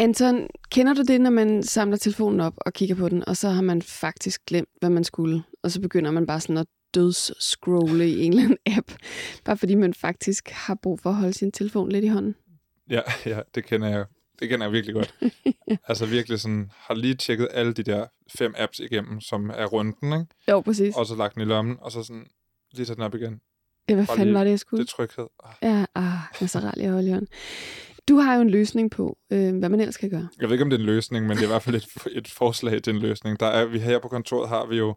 Anton, kender du det, når man samler telefonen op og kigger på den, og så har man faktisk glemt, hvad man skulle, og så begynder man bare sådan at døds-scrolle i en eller anden app, bare fordi man faktisk har brug for at holde sin telefon lidt i hånden? Ja, ja det kender jeg. Det kender jeg virkelig godt. altså virkelig sådan, har lige tjekket alle de der fem apps igennem, som er runden, ikke? Jo, præcis. Og så lagt den i lommen, og så sådan lige tage den op igen. Ja, hvad fanden var det, jeg skulle? Det er tryghed. Ah. Ja, ah, det er så Du har jo en løsning på, øh, hvad man ellers kan gøre. Jeg ved ikke, om det er en løsning, men det er i hvert fald et, et forslag til en løsning. Der er, vi her på kontoret har vi jo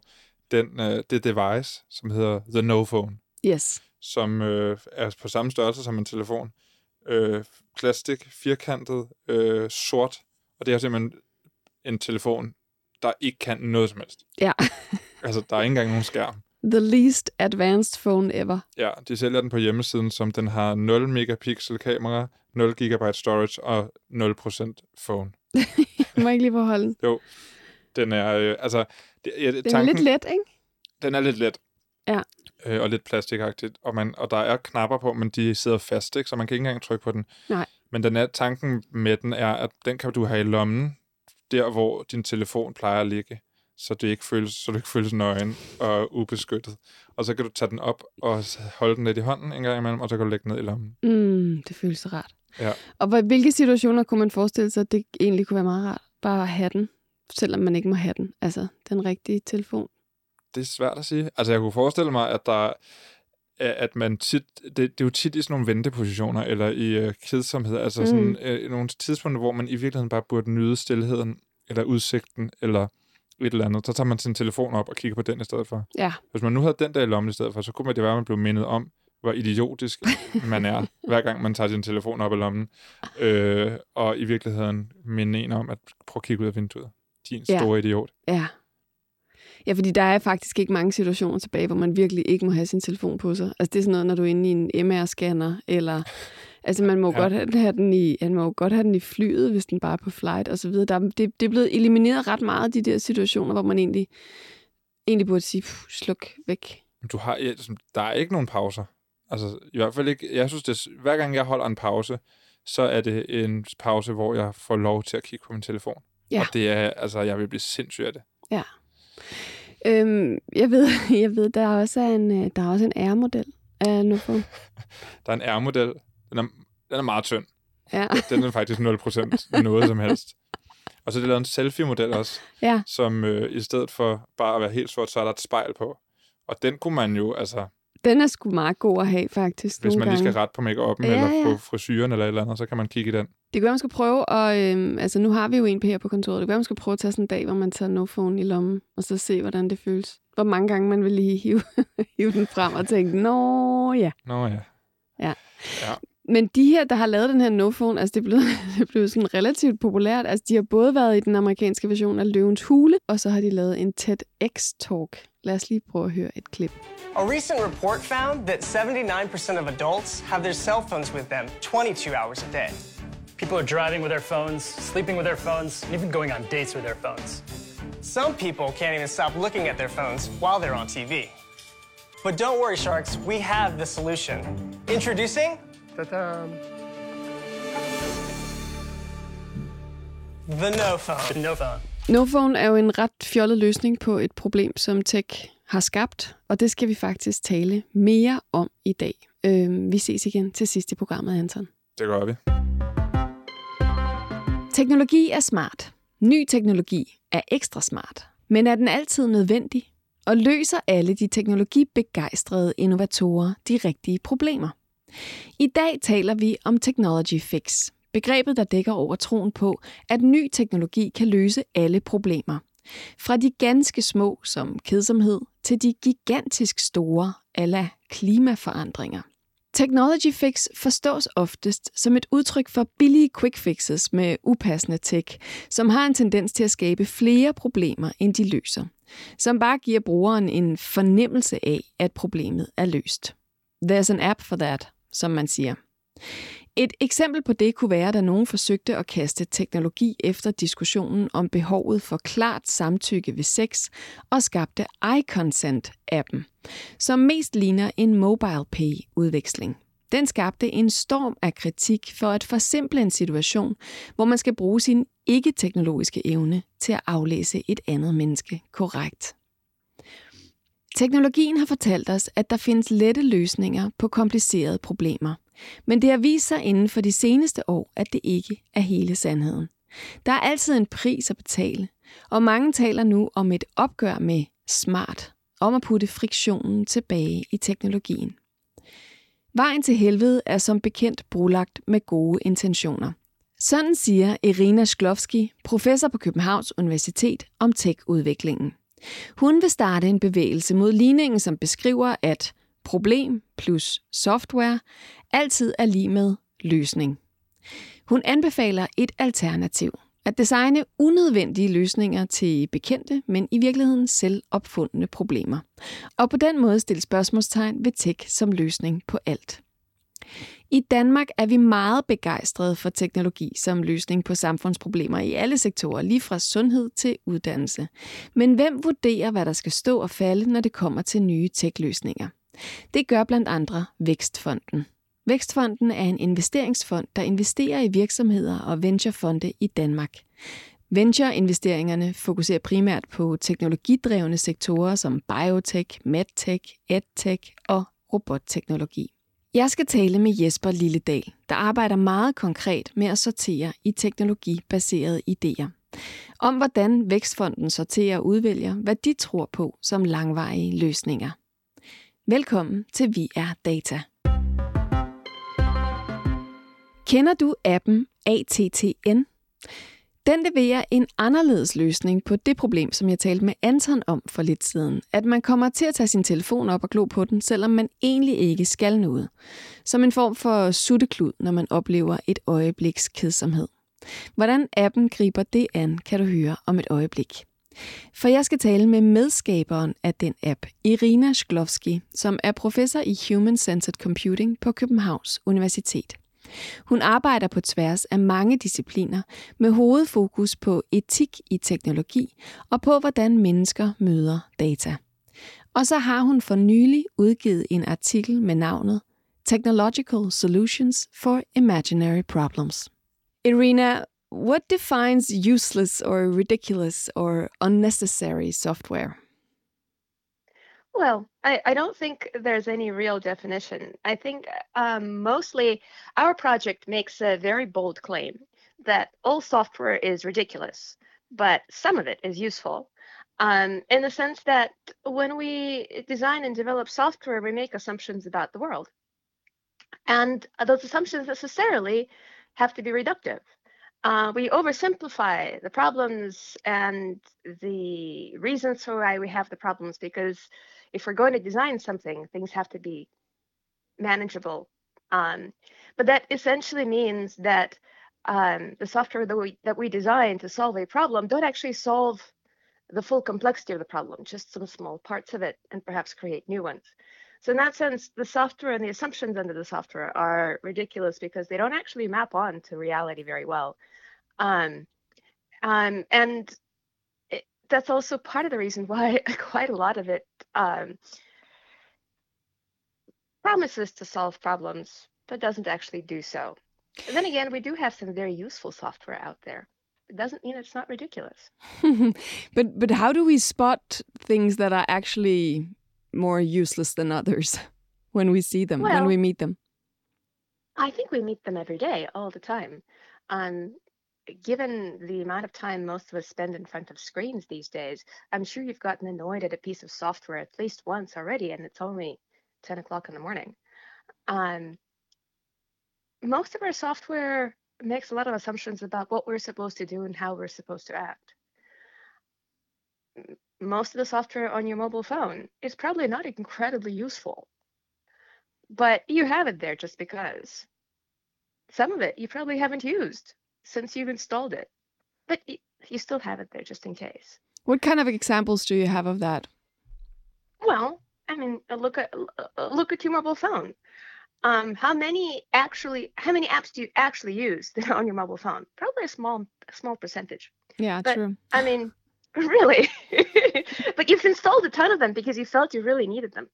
den, øh, det device, som hedder The No Phone, Yes. som øh, er på samme størrelse som en telefon. Øh, plastik, firkantet, øh, sort, og det er simpelthen en telefon, der ikke kan noget som helst. Ja. Altså, der er ikke engang nogen skærm. The least advanced phone ever. Ja, de sælger den på hjemmesiden, som den har 0 megapixel kamera, 0 gigabyte storage og 0% phone. Må jeg ikke lige forholde den? Den er, øh, altså... Det, ja, Den er lidt let, ikke? Den er lidt let. Ja. Øh, og lidt plastikagtigt. Og, man, og der er knapper på, men de sidder fast, ikke? så man kan ikke engang trykke på den. Nej. Men den er, tanken med den er, at den kan du have i lommen, der hvor din telefon plejer at ligge, så det ikke føles, så du ikke føles nøgen og ubeskyttet. Og så kan du tage den op og holde den lidt i hånden en gang imellem, og så kan du lægge den ned i lommen. Mm, det føles rart. Ja. Og hvilke situationer kunne man forestille sig, at det egentlig kunne være meget rart? Bare at have den, selvom man ikke må have den. Altså, den rigtige telefon. Det er svært at sige. Altså, jeg kunne forestille mig, at der at man tit, det, det er jo tit i sådan nogle ventepositioner, eller i øh, kedsomhed, altså mm. sådan øh, nogle tidspunkter, hvor man i virkeligheden bare burde nyde stillheden, eller udsigten, eller et eller andet. Så tager man sin telefon op og kigger på den i stedet for. Ja. Hvis man nu havde den der i lommen i stedet for, så kunne man det være, at man blev mindet om, hvor idiotisk man er, hver gang man tager sin telefon op af lommen. Øh, og i virkeligheden minde en om, at prøv at kigge ud af vinduet. Din Ja. store idiot. Ja. Ja, fordi der er faktisk ikke mange situationer tilbage, hvor man virkelig ikke må have sin telefon på sig. Altså det er sådan noget, når du er inde i en MR-scanner, eller... Altså man må Ja. ja. godt have, have den i, man må jo godt have den i flyet, hvis den bare er på flight og så videre. Der, er- det, det er blevet elimineret ret meget, de der situationer, hvor man egentlig, egentlig burde sige, "Puh, sluk væk. Du har, ja, der er ikke nogen pauser. Altså, i hvert fald ikke. Jeg synes, det, hver gang jeg holder en pause, så er det en pause, hvor jeg får lov til at kigge på min telefon. Ja. Og det er, altså, jeg vil blive sindssyg af det. Øhm, jeg ved, jeg ved, der er også en, øh, der er også en R-model af Nofo. Der er en R-model. Den er, den er meget tynd. Ja. Den er faktisk 0% noget som helst. Og så er det lavet en selfie-model også, ja. som øh, i stedet for bare at være helt sort, så er der et spejl på. Og den kunne man jo, altså, Den er sgu meget god at have, faktisk. hvis man lige skal rette på make-up'en, Ja, eller ja. på frisyren, eller et eller andet, så kan man kigge i den. Det kan være, man skal prøve, og øhm, altså nu har vi jo en på her på kontoret. Det kan være, man skal prøve at tage sådan en dag, hvor man tager no phone i lommen, og så se, hvordan det føles. Hvor mange gange man vil lige hive, hive den frem og tænke, nå ja. Nå ja. Men de her, der har lavet den her no phone, altså det er blevet, det er blevet sådan relativt populært. Altså de har både været i den amerikanske version af Løvens Hule, og så har de lavet en TEDx-talk. Lad os lige prøve at høre et klip. A recent report found that 79% of adults have their cell phones with them 22 hours a day. People are driving with their phones, sleeping with their phones, and even going on dates with their phones. Some people can't even stop looking at their phones while they're on TV. But don't worry, sharks, we have the solution. Introducing Ta-da. the No Phone. No phone. NoPhone er jo en ret fjollet løsning på et problem, som tech har skabt, og det skal vi faktisk tale mere om i dag. Øh, vi ses igen til sidst i programmet, Anton. Det gør vi. Teknologi er smart. Ny teknologi er ekstra smart. Men er den altid nødvendig? Og løser alle de teknologibegejstrede innovatorer de rigtige problemer? I dag taler vi om technology fix. Begrebet, der dækker over troen på, at ny teknologi kan løse alle problemer. Fra de ganske små som kedsomhed til de gigantisk store ala klimaforandringer. Technology fix forstås oftest som et udtryk for billige quick fixes med upassende tech, som har en tendens til at skabe flere problemer, end de løser. Som bare giver brugeren en fornemmelse af, at problemet er løst. There's an app for that, som man siger. Et eksempel på det kunne være, da nogen forsøgte at kaste teknologi efter diskussionen om behovet for klart samtykke ved sex og skabte iConsent-appen, som mest ligner en mobile pay-udveksling. den skabte en storm af kritik for at forsimple en situation, hvor man skal bruge sin ikke-teknologiske evne til at aflæse et andet menneske korrekt. Teknologien har fortalt os, at der findes lette løsninger på komplicerede problemer. Men det har vist sig inden for de seneste år, at det ikke er hele sandheden. Der er altid en pris at betale, og mange taler nu om et opgør med smart, om at putte friktionen tilbage i teknologien. Vejen til helvede er som bekendt brulagt med gode intentioner. Sådan siger Irina Sklovski, professor på Københavns Universitet om tech-udviklingen. Hun vil starte en bevægelse mod ligningen, som beskriver, at problem plus software altid er lige med løsning. Hun anbefaler et alternativ. At designe unødvendige løsninger til bekendte, men i virkeligheden selv opfundne problemer. Og på den måde stille spørgsmålstegn ved tech som løsning på alt. I Danmark er vi meget begejstrede for teknologi som løsning på samfundsproblemer i alle sektorer, lige fra sundhed til uddannelse. Men hvem vurderer, hvad der skal stå og falde, når det kommer til nye tech-løsninger? Det gør blandt andre Vækstfonden. Vækstfonden er en investeringsfond, der investerer i virksomheder og venturefonde i Danmark. Venture-investeringerne fokuserer primært på teknologidrevne sektorer som biotech, medtech, edtech og robotteknologi. Jeg skal tale med Jesper Lilledal, der arbejder meget konkret med at sortere i teknologibaserede idéer. Om hvordan Vækstfonden sorterer og udvælger, hvad de tror på som langvarige løsninger. Velkommen til Vi er Data. Kender du appen ATTN? Den leverer en anderledes løsning på det problem, som jeg talte med Anton om for lidt siden. At man kommer til at tage sin telefon op og glo på den, selvom man egentlig ikke skal noget. Som en form for sutteklud, når man oplever et øjebliks kedsomhed. Hvordan appen griber det an, kan du høre om et øjeblik. For jeg skal tale med medskaberen af den app, Irina Sklovski, som er professor i Human Centered Computing på Københavns Universitet. Hun arbejder på tværs af mange discipliner med hovedfokus på etik i teknologi og på, hvordan mennesker møder data. Og så har hun for nylig udgivet en artikel med navnet Technological Solutions for Imaginary Problems. Irina, what defines useless or ridiculous or unnecessary software? Well, I, I don't think there's any real definition. I think um, mostly our project makes a very bold claim that all software is ridiculous, but some of it is useful. Um, in the sense that when we design and develop software, we make assumptions about the world. And those assumptions necessarily have to be reductive. Uh, we oversimplify the problems and the reasons for why we have the problems because if we're going to design something, things have to be manageable. Um, but that essentially means that um, the software that we that we design to solve a problem don't actually solve the full complexity of the problem, just some small parts of it, and perhaps create new ones. So in that sense, the software and the assumptions under the software are ridiculous because they don't actually map on to reality very well. Um, um, and that's also part of the reason why quite a lot of it um, promises to solve problems, but doesn't actually do so. And then again, we do have some very useful software out there. It doesn't mean it's not ridiculous. but but how do we spot things that are actually more useless than others when we see them, well, when we meet them? I think we meet them every day, all the time. Um, given the amount of time most of us spend in front of screens these days, I'm sure you've gotten annoyed at a piece of software at least once already, and it's only 10 o'clock in the morning. Um, most of our software makes a lot of assumptions about what we're supposed to do and how we're supposed to act. Most of the software on your mobile phone is probably not incredibly useful, but you have it there just because. Some of it you probably haven't used since you've installed it, but you still have it there just in case. What kind of examples do you have of that? Well, I mean, look at look at your mobile phone. Um, how many actually how many apps do you actually use that are on your mobile phone? Probably a small a small percentage. Yeah, but, true. I mean, really, but you've installed a ton of them because you felt you really needed them,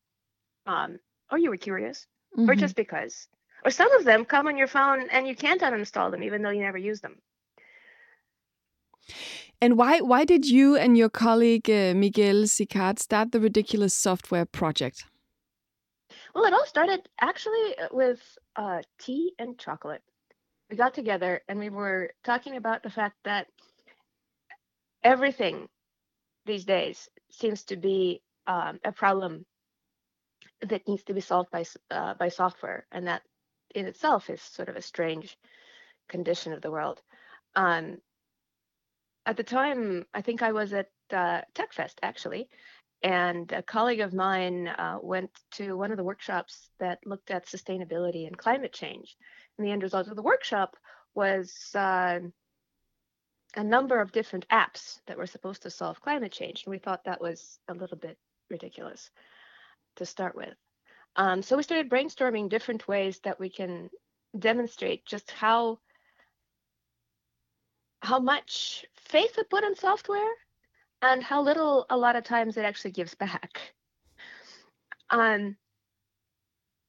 um, or you were curious, mm-hmm. or just because. Or some of them come on your phone and you can't uninstall them even though you never use them. And why why did you and your colleague uh, Miguel Sicard start the ridiculous software project? Well, it all started actually uh, with uh, tea and chocolate. We got together and we were talking about the fact that everything these days seems to be um, a problem that needs to be solved by uh, by software, and that in itself is sort of a strange condition of the world. Um, at the time, I think I was at uh, TechFest actually, and a colleague of mine uh, went to one of the workshops that looked at sustainability and climate change. And the end result of the workshop was uh, a number of different apps that were supposed to solve climate change. And we thought that was a little bit ridiculous to start with. Um, so we started brainstorming different ways that we can demonstrate just how how much faith we put in software and how little a lot of times it actually gives back. Um,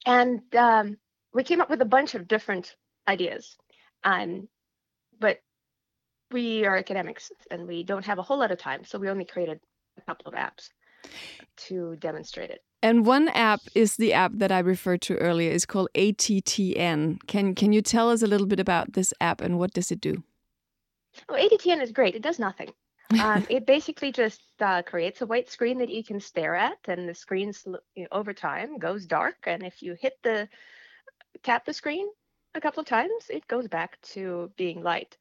and um, we came up with a bunch of different ideas. Um, but we are academics and we don't have a whole lot of time, so we only created a couple of apps to demonstrate it. And one app is the app that I referred to earlier. It's called ATTN. Can can you tell us a little bit about this app and what does it do? Oh, ATTN is great. It does nothing. Um, it basically just uh, creates a white screen that you can stare at, and the screen you know, over time goes dark. And if you hit the tap the screen a couple of times, it goes back to being light.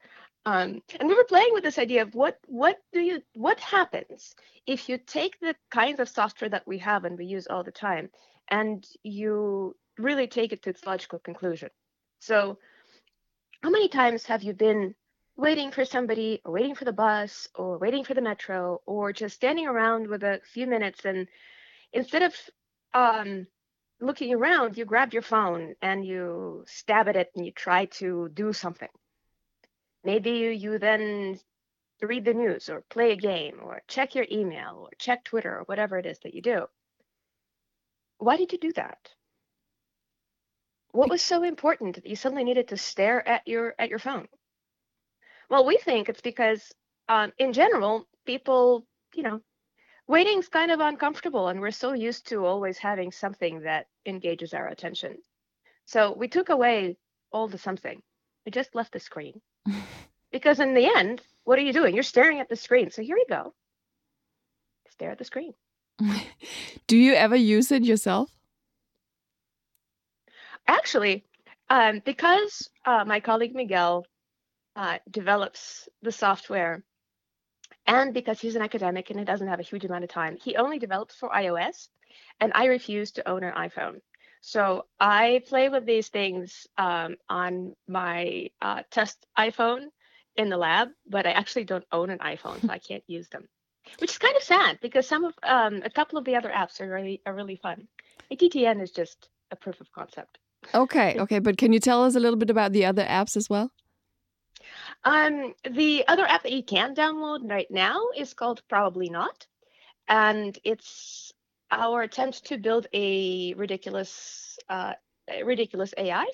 Um, and we were playing with this idea of what what do you what happens if you take the kinds of software that we have and we use all the time, and you really take it to its logical conclusion. So, how many times have you been waiting for somebody or waiting for the bus or waiting for the metro or just standing around with a few minutes and instead of um, looking around you grab your phone and you stab at it and you try to do something maybe you, you then read the news or play a game or check your email or check twitter or whatever it is that you do why did you do that what was so important that you suddenly needed to stare at your at your phone well, we think it's because, um, in general, people, you know, waiting's kind of uncomfortable, and we're so used to always having something that engages our attention. So we took away all the something. We just left the screen. Because in the end, what are you doing? You're staring at the screen. So here you go. Stare at the screen. Do you ever use it yourself? Actually, um, because uh, my colleague Miguel uh, develops the software. And because he's an academic and he doesn't have a huge amount of time, he only develops for iOS. And I refuse to own an iPhone. So I play with these things um, on my uh, test iPhone in the lab, but I actually don't own an iPhone, so I can't use them. Which is kind of sad because some of um, a couple of the other apps are really are really fun. ATTN is just a proof of concept. Okay, okay, but can you tell us a little bit about the other apps as well? Um, the other app that you can download right now is called Probably Not, and it's our attempt to build a ridiculous, uh, ridiculous AI,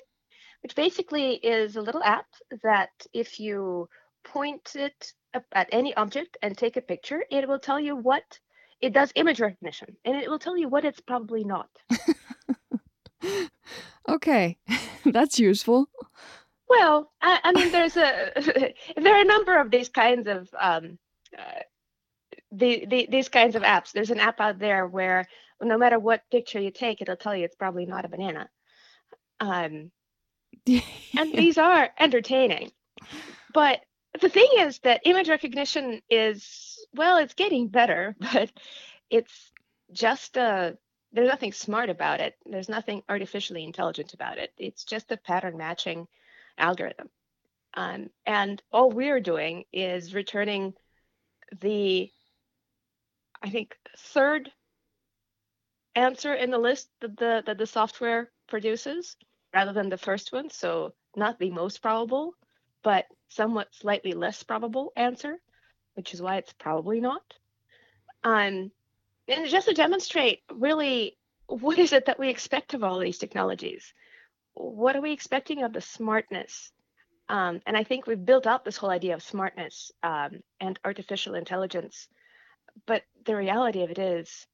which basically is a little app that if you point it at any object and take a picture, it will tell you what it does image recognition, and it will tell you what it's probably not. okay, that's useful. Well, I, I mean, there's a there are a number of these kinds of um, uh, the, the, these kinds of apps. There's an app out there where no matter what picture you take, it'll tell you it's probably not a banana. Um, and these are entertaining. But the thing is that image recognition is well, it's getting better, but it's just a there's nothing smart about it. There's nothing artificially intelligent about it. It's just a pattern matching algorithm. Um, and all we're doing is returning the, I think, third answer in the list that the, that the software produces rather than the first one. So not the most probable, but somewhat slightly less probable answer, which is why it's probably not. Um, and just to demonstrate really what is it that we expect of all these technologies what are we expecting of the smartness? Um, and I think we've built up this whole idea of smartness um, and artificial intelligence. But the reality of it is,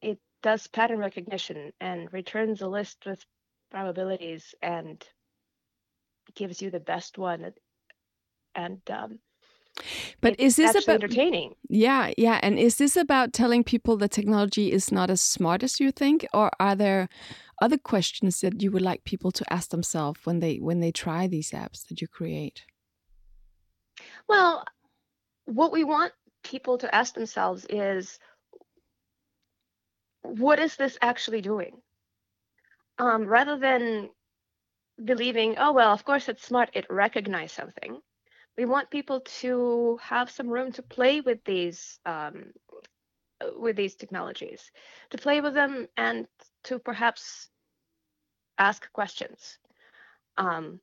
it does pattern recognition and returns a list with probabilities and gives you the best one. And um, but is this about entertaining? Yeah, yeah. And is this about telling people that technology is not as smart as you think, or are there other questions that you would like people to ask themselves when they when they try these apps that you create? Well, what we want people to ask themselves is, what is this actually doing? Um, rather than believing, oh well, of course it's smart, it recognized something we want people to have some room to play with these um, with these technologies, to play with them and to perhaps ask questions, um,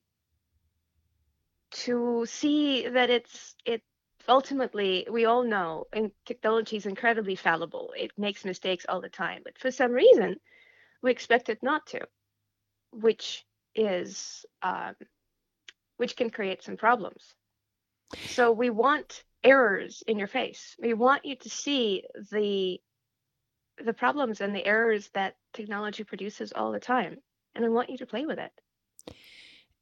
to see that it's it ultimately we all know and technology is incredibly fallible. It makes mistakes all the time, but for some reason we expect it not to, which is um, which can create some problems. So we want errors in your face. We want you to see the the problems and the errors that technology produces all the time, and we want you to play with it.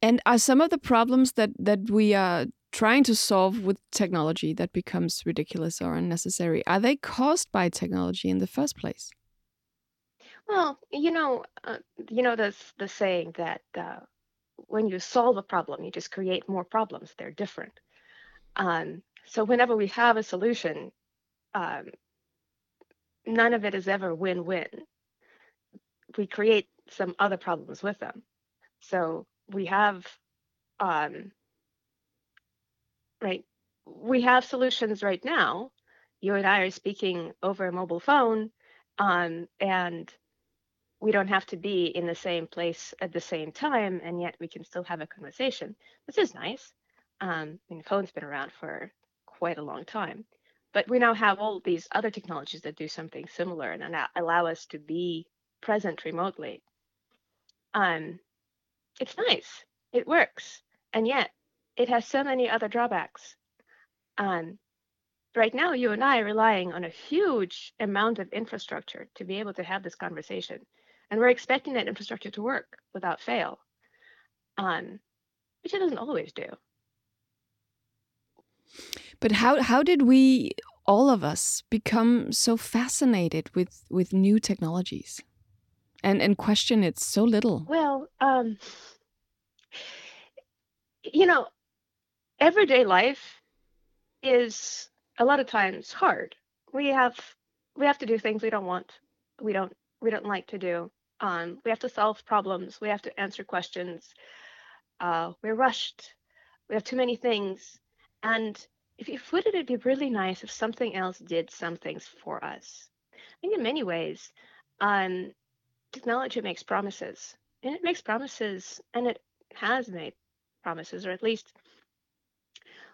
And are some of the problems that that we are trying to solve with technology that becomes ridiculous or unnecessary are they caused by technology in the first place? Well, you know, uh, you know the the saying that uh, when you solve a problem, you just create more problems. They're different. Um, so whenever we have a solution, um, none of it is ever win-win. We create some other problems with them. So we have, um, right, we have solutions right now. You and I are speaking over a mobile phone, um, and we don't have to be in the same place at the same time, and yet we can still have a conversation. This is nice. Um, I mean, phone's been around for quite a long time, but we now have all these other technologies that do something similar and allow us to be present remotely. Um, it's nice, it works, and yet it has so many other drawbacks. Um, right now, you and I are relying on a huge amount of infrastructure to be able to have this conversation, and we're expecting that infrastructure to work without fail, um, which it doesn't always do. But how how did we all of us become so fascinated with with new technologies and and question it so little? Well, um, you know, everyday life is a lot of times hard. We have we have to do things we don't want, we don't we don't like to do. Um, we have to solve problems. We have to answer questions. Uh, we're rushed. We have too many things. And if you would it, it'd be really nice if something else did some things for us. I think in many ways, um, technology makes promises, and it makes promises, and it has made promises, or at least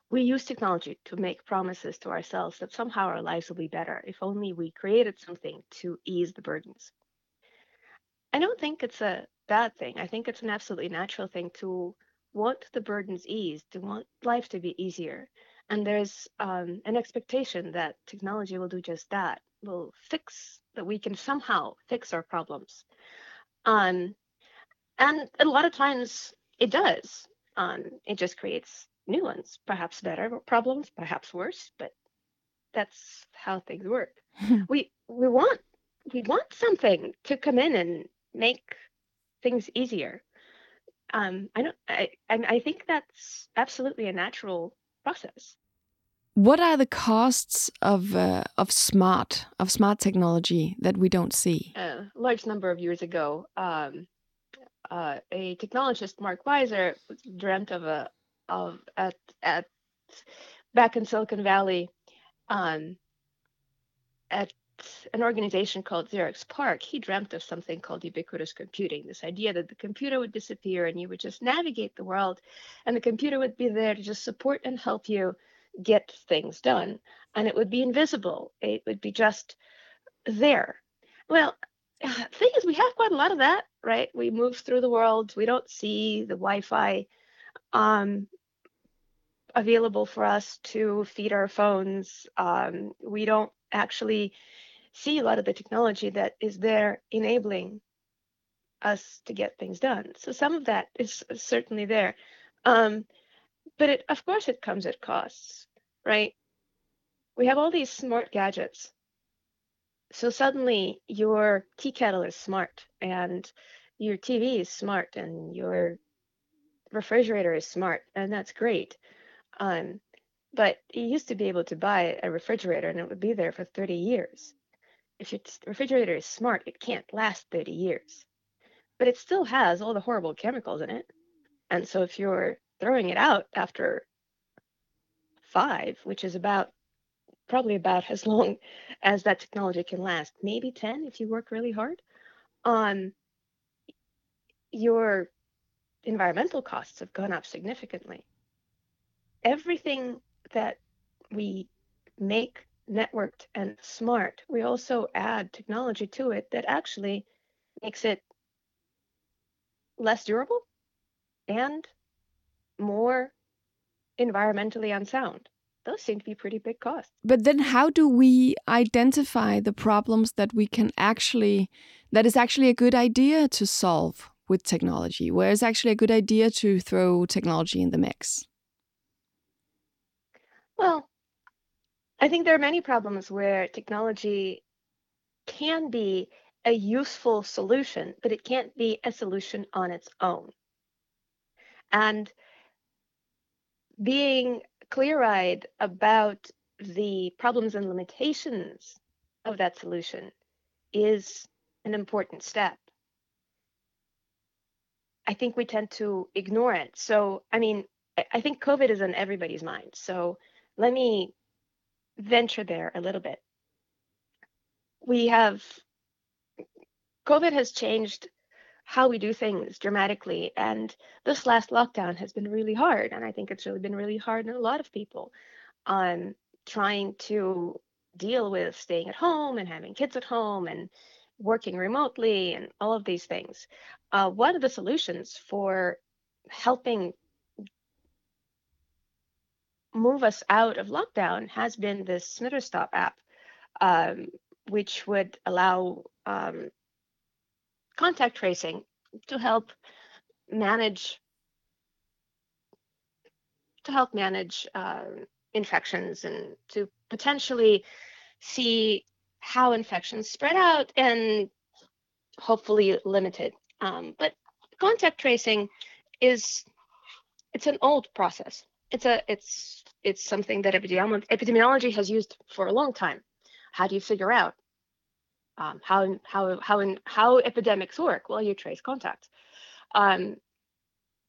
we use technology to make promises to ourselves that somehow our lives will be better if only we created something to ease the burdens. I don't think it's a bad thing. I think it's an absolutely natural thing to want the burdens eased, to want life to be easier. And there's um, an expectation that technology will do just that, will fix, that we can somehow fix our problems. Um, and a lot of times it does. Um, it just creates new ones, perhaps better problems, perhaps worse, but that's how things work. we we want we want something to come in and make things easier um, I don't. I, I think that's absolutely a natural process. What are the costs of uh, of smart of smart technology that we don't see? A large number of years ago, um, uh, a technologist, Mark Weiser, dreamt of a of at at back in Silicon Valley, um, at an organization called Xerox Park, he dreamt of something called ubiquitous computing this idea that the computer would disappear and you would just navigate the world, and the computer would be there to just support and help you get things done. And it would be invisible, it would be just there. Well, thing is, we have quite a lot of that right? We move through the world. We don't see the Wi-Fi um, available for us to feed our phones. Um, we don't actually see a lot of the technology that is there enabling us to get things done. So some of that is certainly there. Um, but it, of course, it comes at costs, right? We have all these smart gadgets. So suddenly your tea kettle is smart and your TV is smart and your refrigerator is smart, and that's great. Um, but you used to be able to buy a refrigerator and it would be there for 30 years. If your refrigerator is smart, it can't last 30 years. But it still has all the horrible chemicals in it. And so if you're throwing it out after five, which is about probably about as long as that technology can last, maybe 10 if you work really hard, um, your environmental costs have gone up significantly. Everything that we make networked and smart, we also add technology to it that actually makes it less durable and more environmentally unsound. Those seem to be pretty big costs. But then how do we identify the problems that we can actually that is actually a good idea to solve with technology, where it's actually a good idea to throw technology in the mix? Well, I think there are many problems where technology can be a useful solution, but it can't be a solution on its own. And being clear eyed about the problems and limitations of that solution is an important step. I think we tend to ignore it. So, I mean, I think COVID is on everybody's mind. So, let me venture there a little bit. We have, COVID has changed how we do things dramatically. And this last lockdown has been really hard. And I think it's really been really hard on a lot of people on trying to deal with staying at home and having kids at home and working remotely and all of these things. Uh, one of the solutions for helping move us out of lockdown has been this Stop app, um, which would allow um, contact tracing to help manage to help manage uh, infections and to potentially see how infections spread out and hopefully limited. Um, but contact tracing is it's an old process. It's a it's it's something that epidemiology has used for a long time. How do you figure out um, how how how in, how epidemics work? Well, you trace contacts. Um,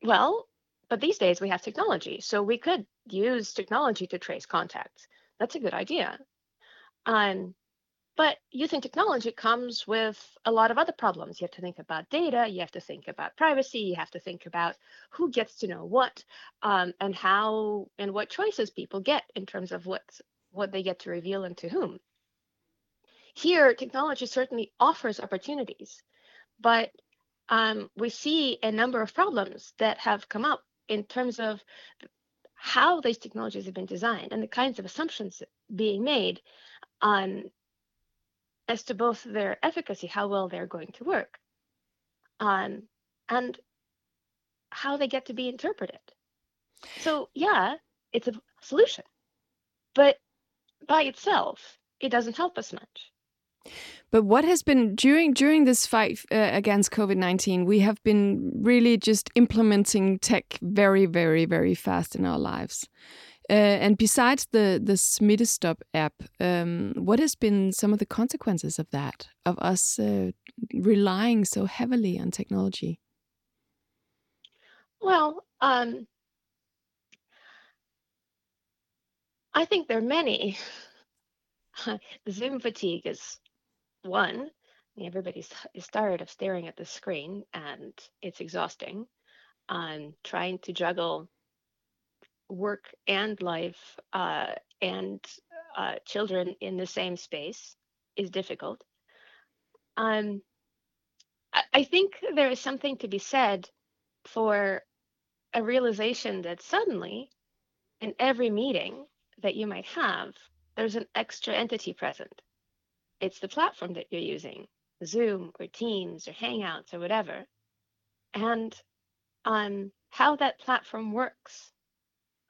well, but these days we have technology, so we could use technology to trace contacts. That's a good idea. Um, but using technology comes with a lot of other problems. You have to think about data, you have to think about privacy, you have to think about who gets to know what, um, and how and what choices people get in terms of what what they get to reveal and to whom. Here, technology certainly offers opportunities, but um, we see a number of problems that have come up in terms of how these technologies have been designed and the kinds of assumptions being made on as to both their efficacy, how well they're going to work, um, and how they get to be interpreted. So, yeah, it's a solution, but by itself, it doesn't help us much. But what has been during during this fight uh, against COVID nineteen? We have been really just implementing tech very, very, very fast in our lives. Uh, and besides the the Smittestop app, um, what has been some of the consequences of that, of us uh, relying so heavily on technology? Well, um, I think there are many. The zoom fatigue is one. Everybody's is tired of staring at the screen, and it's exhausting. Um, trying to juggle work and life uh, and uh, children in the same space is difficult. Um, I think there is something to be said for a realization that suddenly in every meeting that you might have, there's an extra entity present. It's the platform that you're using, Zoom or Teams or Hangouts or whatever. And um, how that platform works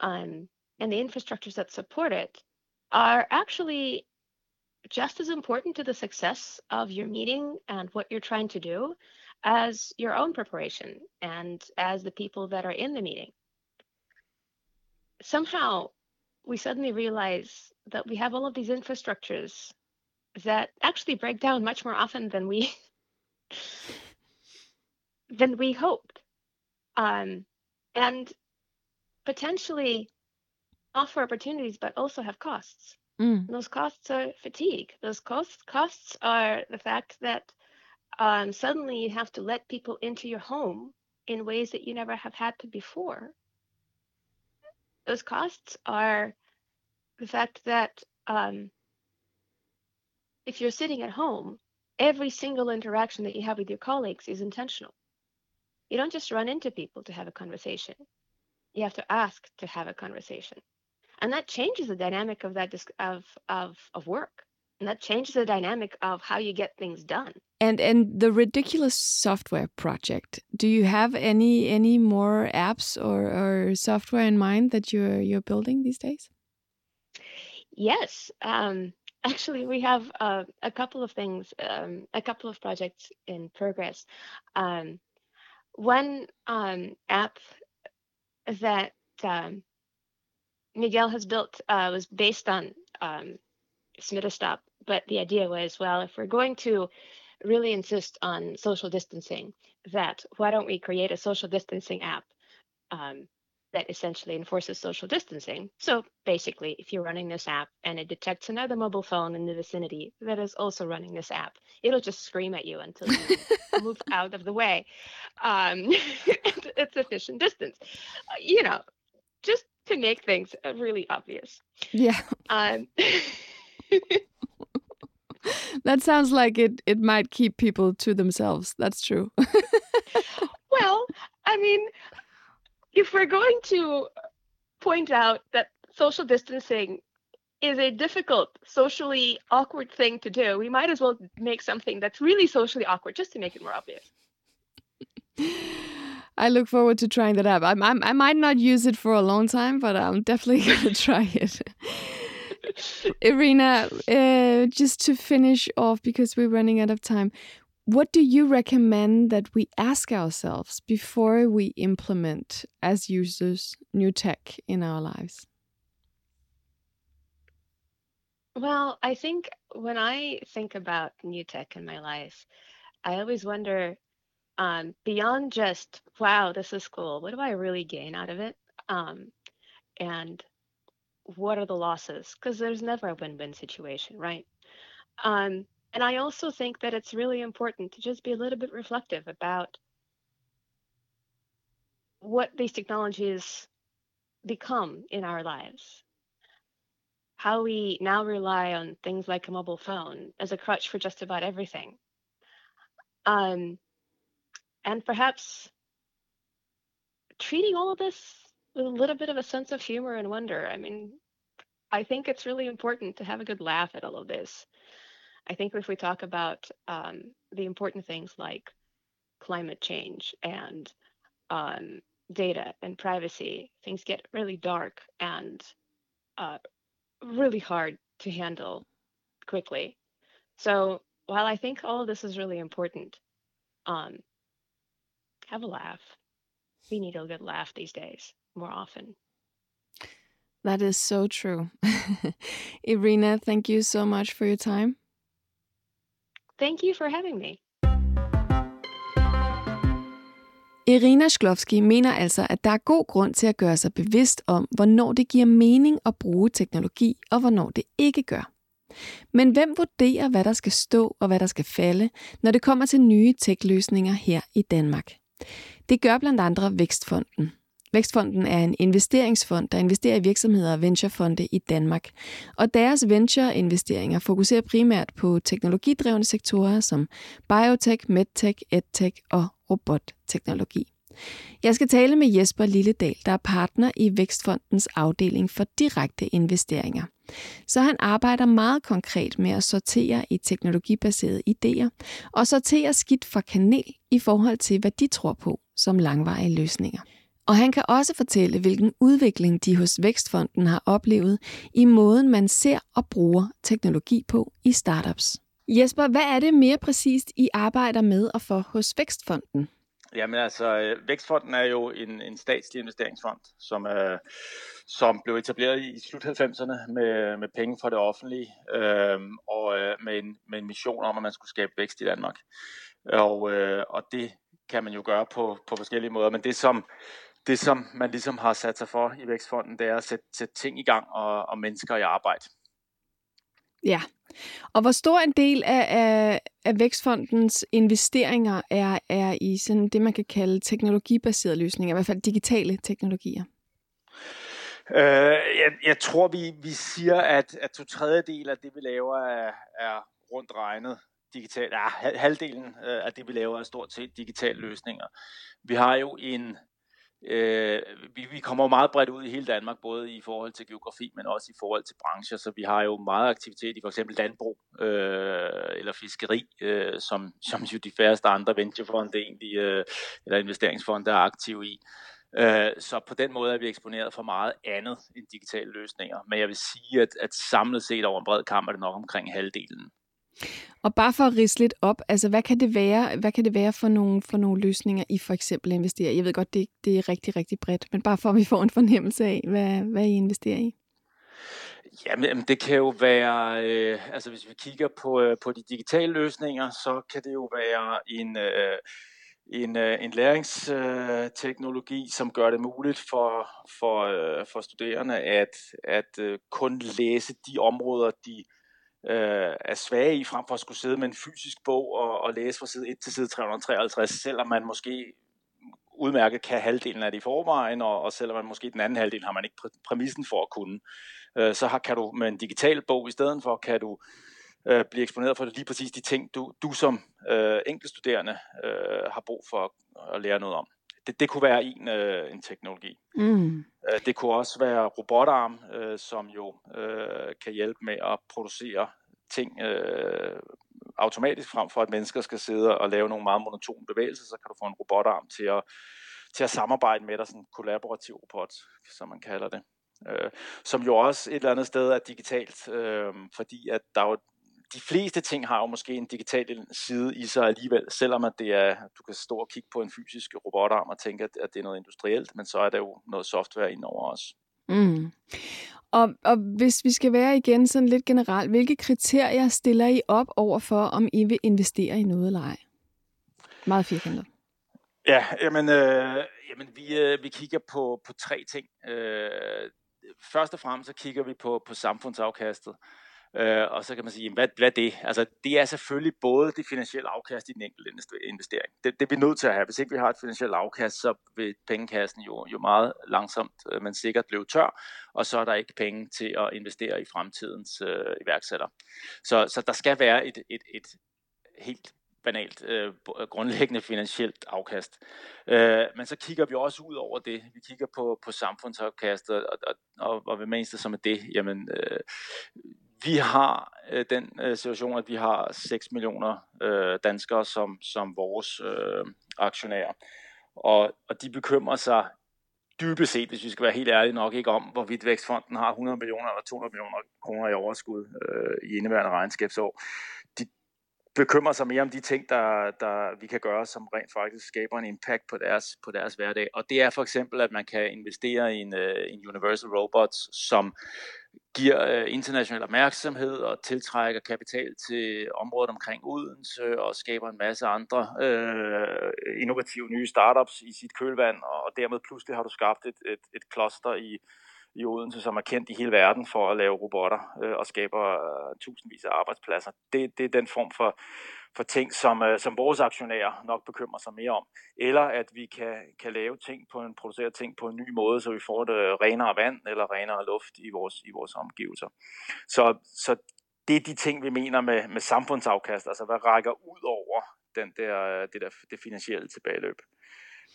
um, and the infrastructures that support it are actually just as important to the success of your meeting and what you're trying to do as your own preparation and as the people that are in the meeting. Somehow, we suddenly realize that we have all of these infrastructures that actually break down much more often than we than we hoped um, and potentially offer opportunities but also have costs Mm. those costs are fatigue those costs costs are the fact that um, suddenly you have to let people into your home in ways that you never have had to before those costs are the fact that um, if you're sitting at home, every single interaction that you have with your colleagues is intentional. You don't just run into people to have a conversation. You have to ask to have a conversation. And that changes the dynamic of that of of of work. And that changes the dynamic of how you get things done. And and the ridiculous software project. Do you have any any more apps or, or software in mind that you're you're building these days? Yes. Um, actually, we have uh, a couple of things, um, a couple of projects in progress. Um, one um, app that um, Miguel has built uh, was based on um, Smitterstop, but the idea was, well, if we're going to really insist on social distancing, that why don't we create a social distancing app um, that essentially enforces social distancing? So basically, if you're running this app and it detects another mobile phone in the vicinity that is also running this app, it'll just scream at you until you move out of the way. Um, it's, sufficient distance, you know, just to make things uh, really obvious. Yeah, Um, that sounds like it. It might keep people to themselves. That's true. well, I mean, if we're going to point out that social distancing is a difficult, socially awkward thing to do, we might as well make something that's really socially awkward just to make it more obvious. I look forward to trying that out. I'm, I'm, I might not use it for a long time, but I'm definitely going to try it. Irina, uh, just to finish off because we're running out of time, what do you recommend that we ask ourselves before we implement, as users, new tech in our lives? Well, I think when I think about new tech in my life, I always wonder um, beyond just, wow, this is cool, what do I really gain out of it? Um, and what are the losses? Because there's never a win win situation, right? Um, and I also think that it's really important to just be a little bit reflective about what these technologies become in our lives. How we now rely on things like a mobile phone as a crutch for just about everything. Um, and perhaps treating all of this with a little bit of a sense of humor and wonder. I mean, I think it's really important to have a good laugh at all of this. I think if we talk about um, the important things like climate change and um, data and privacy, things get really dark and uh, really hard to handle quickly. So while I think all of this is really important, um, have a laugh. We need a good laugh these days more often. That is so true. Irina, thank you so much for your time. Thank you for having me. Irina Sklovski mener altså, at der er god grund til at gøre sig bevidst om, hvornår det giver mening at bruge teknologi, og hvornår det ikke gør. Men hvem vurderer, hvad der skal stå og hvad der skal falde, når det kommer til nye tech-løsninger her i Danmark? Det gør blandt andre Vækstfonden. Vækstfonden er en investeringsfond, der investerer i virksomheder og venturefonde i Danmark. Og deres ventureinvesteringer fokuserer primært på teknologidrevne sektorer som biotech, medtech, edtech og robotteknologi. Jeg skal tale med Jesper Lilledal, der er partner i Vækstfondens afdeling for direkte investeringer. Så han arbejder meget konkret med at sortere i teknologibaserede idéer og sortere skidt fra kanel i forhold til, hvad de tror på som langvarige løsninger. Og han kan også fortælle, hvilken udvikling de hos Vækstfonden har oplevet i måden, man ser og bruger teknologi på i startups. Jesper, hvad er det mere præcist, I arbejder med og for hos Vækstfonden? Jamen altså, øh, Vækstfonden er jo en, en statslig investeringsfond, som, øh, som blev etableret i slut 90'erne med, med penge fra det offentlige, øh, og øh, med, en, med en mission om, at man skulle skabe vækst i Danmark. Og, øh, og det kan man jo gøre på, på forskellige måder, men det som, det som man ligesom har sat sig for i Vækstfonden, det er at sætte, sætte ting i gang og, og mennesker i arbejde. Ja, og hvor stor en del af, af, af Vækstfondens investeringer er, er i sådan det, man kan kalde teknologibaserede løsninger, i hvert fald digitale teknologier? Øh, jeg, jeg tror, vi, vi siger, at, at to tredjedel af det, vi laver, er, er rundt regnet digitalt. Ja, halvdelen af det, vi laver, er stort set digitale løsninger. Vi har jo en Øh, vi, vi kommer meget bredt ud i hele Danmark, både i forhold til geografi, men også i forhold til brancher, så vi har jo meget aktivitet i for eksempel landbrug øh, eller fiskeri, øh, som, som jo de færreste andre venturefonde egentlig, øh, eller investeringsfonde er aktive i. Øh, så på den måde er vi eksponeret for meget andet end digitale løsninger. Men jeg vil sige, at, at samlet set over en bred kamp er det nok omkring halvdelen. Og bare for at rise lidt op, altså hvad kan det være, hvad kan det være for nogle, for nogle løsninger, I for eksempel investerer Jeg ved godt, det, det er rigtig, rigtig bredt, men bare for at vi får en fornemmelse af, hvad, hvad I investerer i. Jamen, det kan jo være, øh, altså hvis vi kigger på, øh, på de digitale løsninger, så kan det jo være en, øh, en, øh, en læringsteknologi, øh, som gør det muligt for, for, øh, for studerende at, at øh, kun læse de områder, de øh, er svage i, frem for at skulle sidde med en fysisk bog og, og læse fra side 1 til side 353, selvom man måske udmærket kan halvdelen af det i forvejen, og, og selvom man måske den anden halvdel har man ikke præmissen for at kunne. Øh, så har, kan du med en digital bog i stedet for, kan du øh, blive eksponeret for lige præcis de ting, du, du som øh, enkeltstuderende øh, har brug for at lære noget om det, det kunne være en, øh, en teknologi. Mm. Øh, det kunne også være robotarm, øh, som jo øh, kan hjælpe med at producere ting øh, automatisk, frem for at mennesker skal sidde og lave nogle meget monotone bevægelser, så kan du få en robotarm til at, til at samarbejde med dig, sådan en kollaborativ robot, som man kalder det. Øh, som jo også et eller andet sted er digitalt, øh, fordi at der er jo de fleste ting har jo måske en digital side i sig alligevel, selvom at det er, du kan stå og kigge på en fysisk robotarm og tænke, at, det er noget industrielt, men så er der jo noget software indover os. Mm. Og, og hvis vi skal være igen sådan lidt generelt, hvilke kriterier stiller I op over for, om I vil investere i noget eller ej? Meget firkantet. Ja, jamen, øh, jamen vi, øh, vi kigger på, på tre ting. Øh, først og fremmest så kigger vi på, på samfundsafkastet. Øh, og så kan man sige, hvad, hvad er det? Altså, det er selvfølgelig både det finansielle afkast i den enkelte investering. Det, det er vi nødt til at have. Hvis ikke vi har et finansielt afkast, så vil pengekassen jo, jo meget langsomt, øh, men sikkert blive tør, og så er der ikke penge til at investere i fremtidens øh, iværksætter. Så, så der skal være et, et, et helt banalt øh, grundlæggende finansielt afkast. Øh, men så kigger vi også ud over det. Vi kigger på, på samfundsafkast, og, og, og, og hvad menes som er det? Jamen, øh, vi har øh, den øh, situation, at vi har 6 millioner øh, danskere som, som vores øh, aktionærer. Og, og de bekymrer sig dybest set, hvis vi skal være helt ærlige nok, ikke om, hvorvidt Vækstfonden har 100 millioner eller 200 millioner kroner i overskud øh, i indeværende regnskabsår. De bekymrer sig mere om de ting, der, der vi kan gøre, som rent faktisk skaber en impact på deres, på deres hverdag. Og det er for eksempel, at man kan investere i en, øh, en Universal Robots, som giver øh, international opmærksomhed og tiltrækker kapital til området omkring Odense og skaber en masse andre øh, innovative nye startups i sit kølvand, og dermed pludselig har du skabt et, et, et cluster i, i Odense, som er kendt i hele verden for at lave robotter øh, og skaber øh, tusindvis af arbejdspladser. Det, det er den form for, for ting, som, øh, som vores aktionærer nok bekymrer sig mere om. Eller at vi kan, kan lave ting på en, producere ting på en ny måde, så vi får det øh, renere vand eller renere luft i vores, i vores omgivelser. Så, så det er de ting, vi mener med, med samfundsafkast, altså hvad rækker ud over den der, øh, det, der, det finansielle tilbageløb.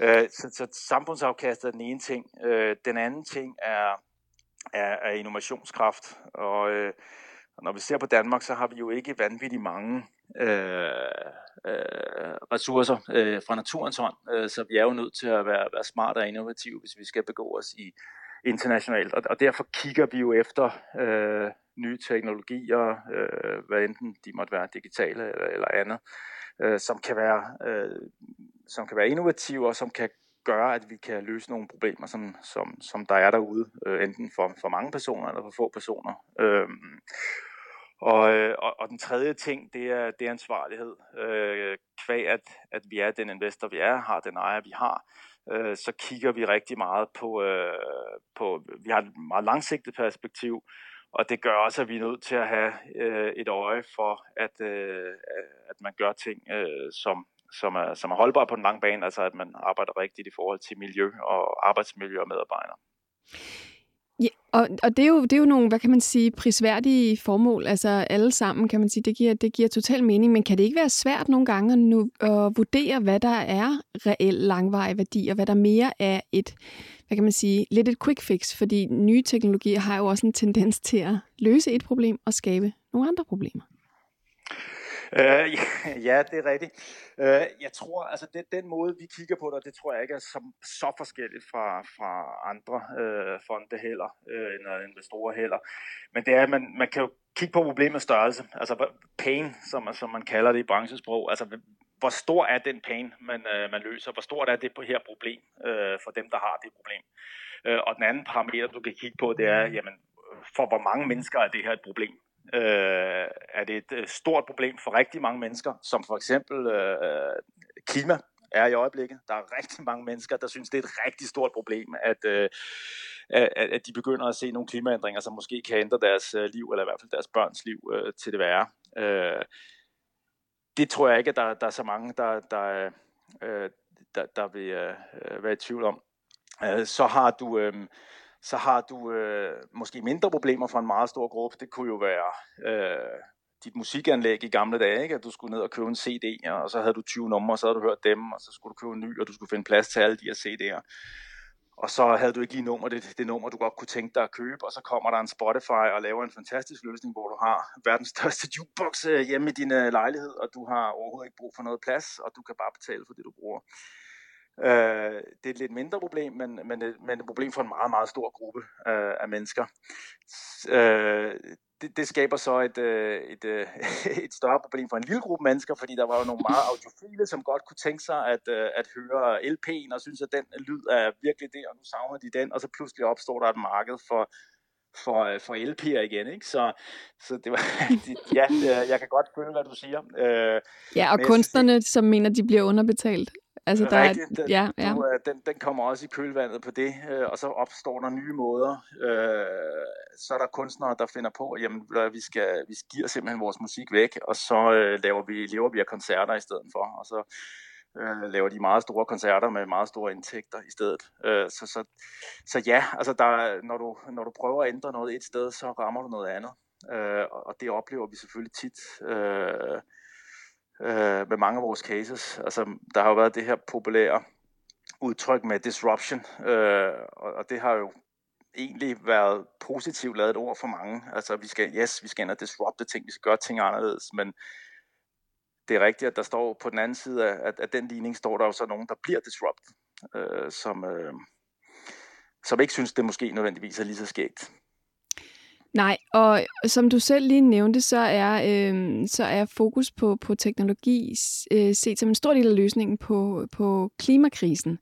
Øh, så, så samfundsafkast er den ene ting. Øh, den anden ting er, er, er innovationskraft. Og øh, og når vi ser på Danmark, så har vi jo ikke vanvittigt mange øh, øh, ressourcer øh, fra naturens hånd, øh, så vi er jo nødt til at være, være smarte og innovative, hvis vi skal begå os i internationalt. Og, og derfor kigger vi jo efter øh, nye teknologier, øh, hvad enten de måtte være digitale eller, eller andet, øh, som kan være øh, som kan være innovative og som kan gøre, at vi kan løse nogle problemer, som, som, som der er derude, øh, enten for, for mange personer eller for få personer. Øhm, øh, og, og, og den tredje ting, det er, det er ansvarlighed. Øh, kvæg at, at vi er den investor, vi er, har den ejer, vi har, øh, så kigger vi rigtig meget på, øh, på, vi har et meget langsigtet perspektiv, og det gør også, at vi er nødt til at have øh, et øje for, at, øh, at man gør ting, øh, som, som, er, som er holdbare på den lange bane, altså at man arbejder rigtigt i forhold til miljø og arbejdsmiljø og medarbejdere. Ja, og, og det, er jo, det er jo nogle, hvad kan man sige, prisværdige formål, altså alle sammen, kan man sige, det giver, det giver total mening, men kan det ikke være svært nogle gange at, nu, at vurdere, hvad der er reel langvarig værdi, og hvad der mere er et, hvad kan man sige, lidt et quick fix, fordi nye teknologier har jo også en tendens til at løse et problem og skabe nogle andre problemer. Øh, ja, det er rigtigt. Øh, jeg tror, altså det, den måde, vi kigger på det, det tror jeg ikke er så, så forskelligt fra, fra andre øh, fonde heller, øh, end investorer heller. Men det er, at man, man kan jo kigge på problemets størrelse, altså pain, som, som man kalder det i branchesprog. Altså, hvor stor er den pain, man, øh, man løser? Hvor stort er det på her problem øh, for dem, der har det problem? Øh, og den anden parameter, du kan kigge på, det er, jamen, for hvor mange mennesker er det her et problem? Øh, er det et øh, stort problem for rigtig mange mennesker, som for eksempel øh, klima er i øjeblikket. Der er rigtig mange mennesker, der synes, det er et rigtig stort problem, at, øh, at, at de begynder at se nogle klimaændringer, som måske kan ændre deres øh, liv, eller i hvert fald deres børns liv øh, til det værre. Øh, det tror jeg ikke, at der, der er så mange, der, der, øh, der, der vil øh, øh være i tvivl om. Øh, så har du... Øh, så har du øh, måske mindre problemer for en meget stor gruppe. Det kunne jo være øh, dit musikanlæg i gamle dage, ikke? at du skulle ned og købe en CD, og så havde du 20 numre, og så havde du hørt dem, og så skulle du købe en ny, og du skulle finde plads til alle de her CD'er. Og så havde du ikke lige nummer, det, det nummer, du godt kunne tænke dig at købe, og så kommer der en Spotify og laver en fantastisk løsning, hvor du har verdens største jukebox øh, hjemme i din øh, lejlighed, og du har overhovedet ikke brug for noget plads, og du kan bare betale for det, du bruger. Øh, det er et lidt mindre problem, men, men, men et problem for en meget, meget stor gruppe øh, af mennesker. Øh, det, det skaber så et, øh, et, et, et større problem for en lille gruppe mennesker, fordi der var jo nogle meget audiofile, som godt kunne tænke sig at, at høre LP'en og synes, at den lyd er virkelig det, og nu savner de den, og så pludselig opstår der et marked for, for, for LP'er igen, ikke? Så, så det var, ja, jeg kan godt føle, hvad du siger. Øh, ja, og kunstnerne, som mener, de bliver underbetalt. Altså, der er, ja, ja. Du, den, den kommer også i kølvandet på det, øh, og så opstår der nye måder. Øh, så er der kunstnere, der finder på, at jamen, vi, skal, vi giver simpelthen vores musik væk, og så øh, laver vi, lever vi af koncerter i stedet for, og så øh, laver de meget store koncerter med meget store indtægter i stedet. Øh, så, så, så ja, altså der, når, du, når du prøver at ændre noget et sted, så rammer du noget andet. Øh, og det oplever vi selvfølgelig tit. Øh, øh, med mange af vores cases. Altså, der har jo været det her populære udtryk med disruption, øh, og, og det har jo egentlig været positivt lavet et ord for mange. Altså, vi skal, yes, vi skal ind og disrupte ting, vi skal gøre ting anderledes, men det er rigtigt, at der står på den anden side af, at, at den ligning står der jo så nogen, der bliver disrupt, øh, som, øh, som ikke synes, det måske nødvendigvis er lige så skægt. Nej, og som du selv lige nævnte, så er, øh, så er fokus på, på teknologi øh, set som en stor del af løsningen på, på klimakrisen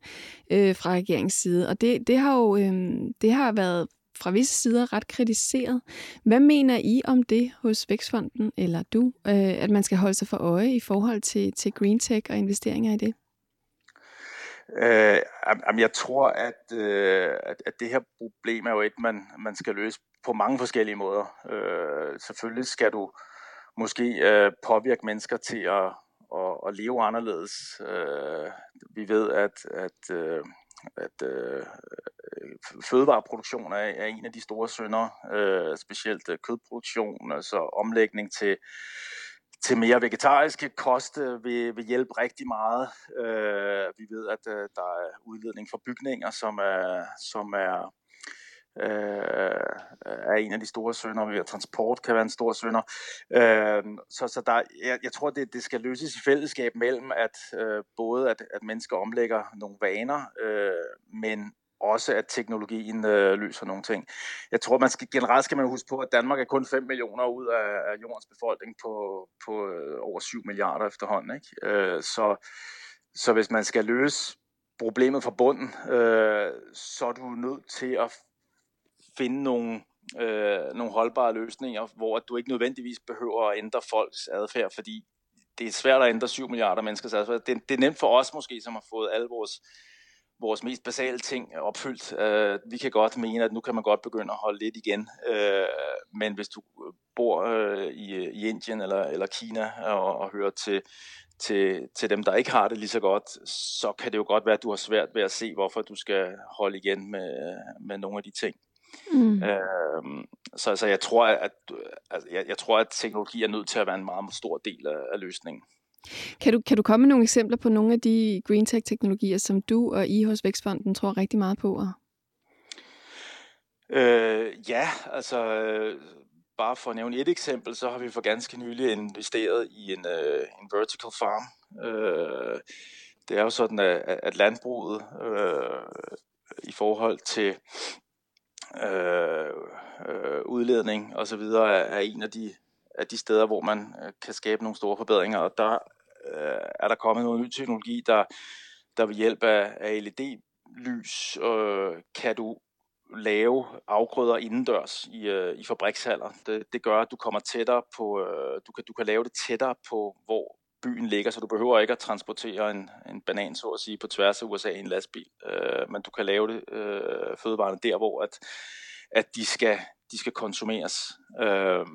øh, fra regeringens side. Og det, det har jo øh, det har været fra visse sider ret kritiseret. Hvad mener I om det hos Vækstfonden, eller du, øh, at man skal holde sig for øje i forhold til, til green tech og investeringer i det? Øh, jeg tror, at, øh, at, at det her problem er jo et, man, man skal løse på mange forskellige måder. Øh, selvfølgelig skal du måske øh, påvirke mennesker til at, at, at leve anderledes. Øh, vi ved, at, at, øh, at øh, fødevareproduktion er, er en af de store sønder, øh, specielt øh, kødproduktion, altså omlægning til til mere vegetariske kost vil, vil hjælpe rigtig meget. Øh, vi ved, at øh, der er udledning fra bygninger, som er, som er Øh, øh, er en af de store sønder, transport kan være en stor sønder. Øh, så så der, jeg, jeg tror, det, det skal løses i fællesskab mellem, at øh, både at, at mennesker omlægger nogle vaner, øh, men også, at teknologien øh, løser nogle ting. Jeg tror, man skal, generelt skal man huske på, at Danmark er kun 5 millioner ud af, af jordens befolkning på, på øh, over 7 milliarder efterhånden. Ikke? Øh, så, så hvis man skal løse problemet fra bunden, øh, så er du nødt til at finde nogle, øh, nogle holdbare løsninger, hvor du ikke nødvendigvis behøver at ændre folks adfærd, fordi det er svært at ændre 7 milliarder menneskers adfærd. Det, det er nemt for os måske, som har fået alle vores vores mest basale ting opfyldt. Uh, vi kan godt mene, at nu kan man godt begynde at holde lidt igen, uh, men hvis du bor uh, i, i Indien eller, eller Kina og, og hører til, til, til dem, der ikke har det lige så godt, så kan det jo godt være, at du har svært ved at se, hvorfor du skal holde igen med, med nogle af de ting. Mm. Uh, så altså, jeg tror, at altså, jeg, jeg tror, at teknologi er nødt til at være en meget stor del af, af løsningen. Kan du, kan du komme med nogle eksempler på nogle af de green tech-teknologier, som du og I hos Vækstfonden tror rigtig meget på? Øh, ja, altså bare for at nævne et eksempel, så har vi for ganske nylig investeret i en, uh, en vertical farm. Uh, det er jo sådan, at, at landbruget uh, i forhold til øh, øh, udledning og så videre er, er en af de af de steder, hvor man øh, kan skabe nogle store forbedringer. Og der øh, er der kommet noget ny teknologi, der, der ved hjælp af, af LED-lys øh, kan du lave afgrøder indendørs i, øh, i fabrikshaller. Det, det gør, at du kommer tættere på, øh, du, kan, du kan lave det tættere på, hvor byen ligger, så du behøver ikke at transportere en, en banan, så at sige, på tværs af USA i en lastbil. Øh, men du kan lave det øh, fødevarene der, hvor at, at de, skal, de skal konsumeres. Øh,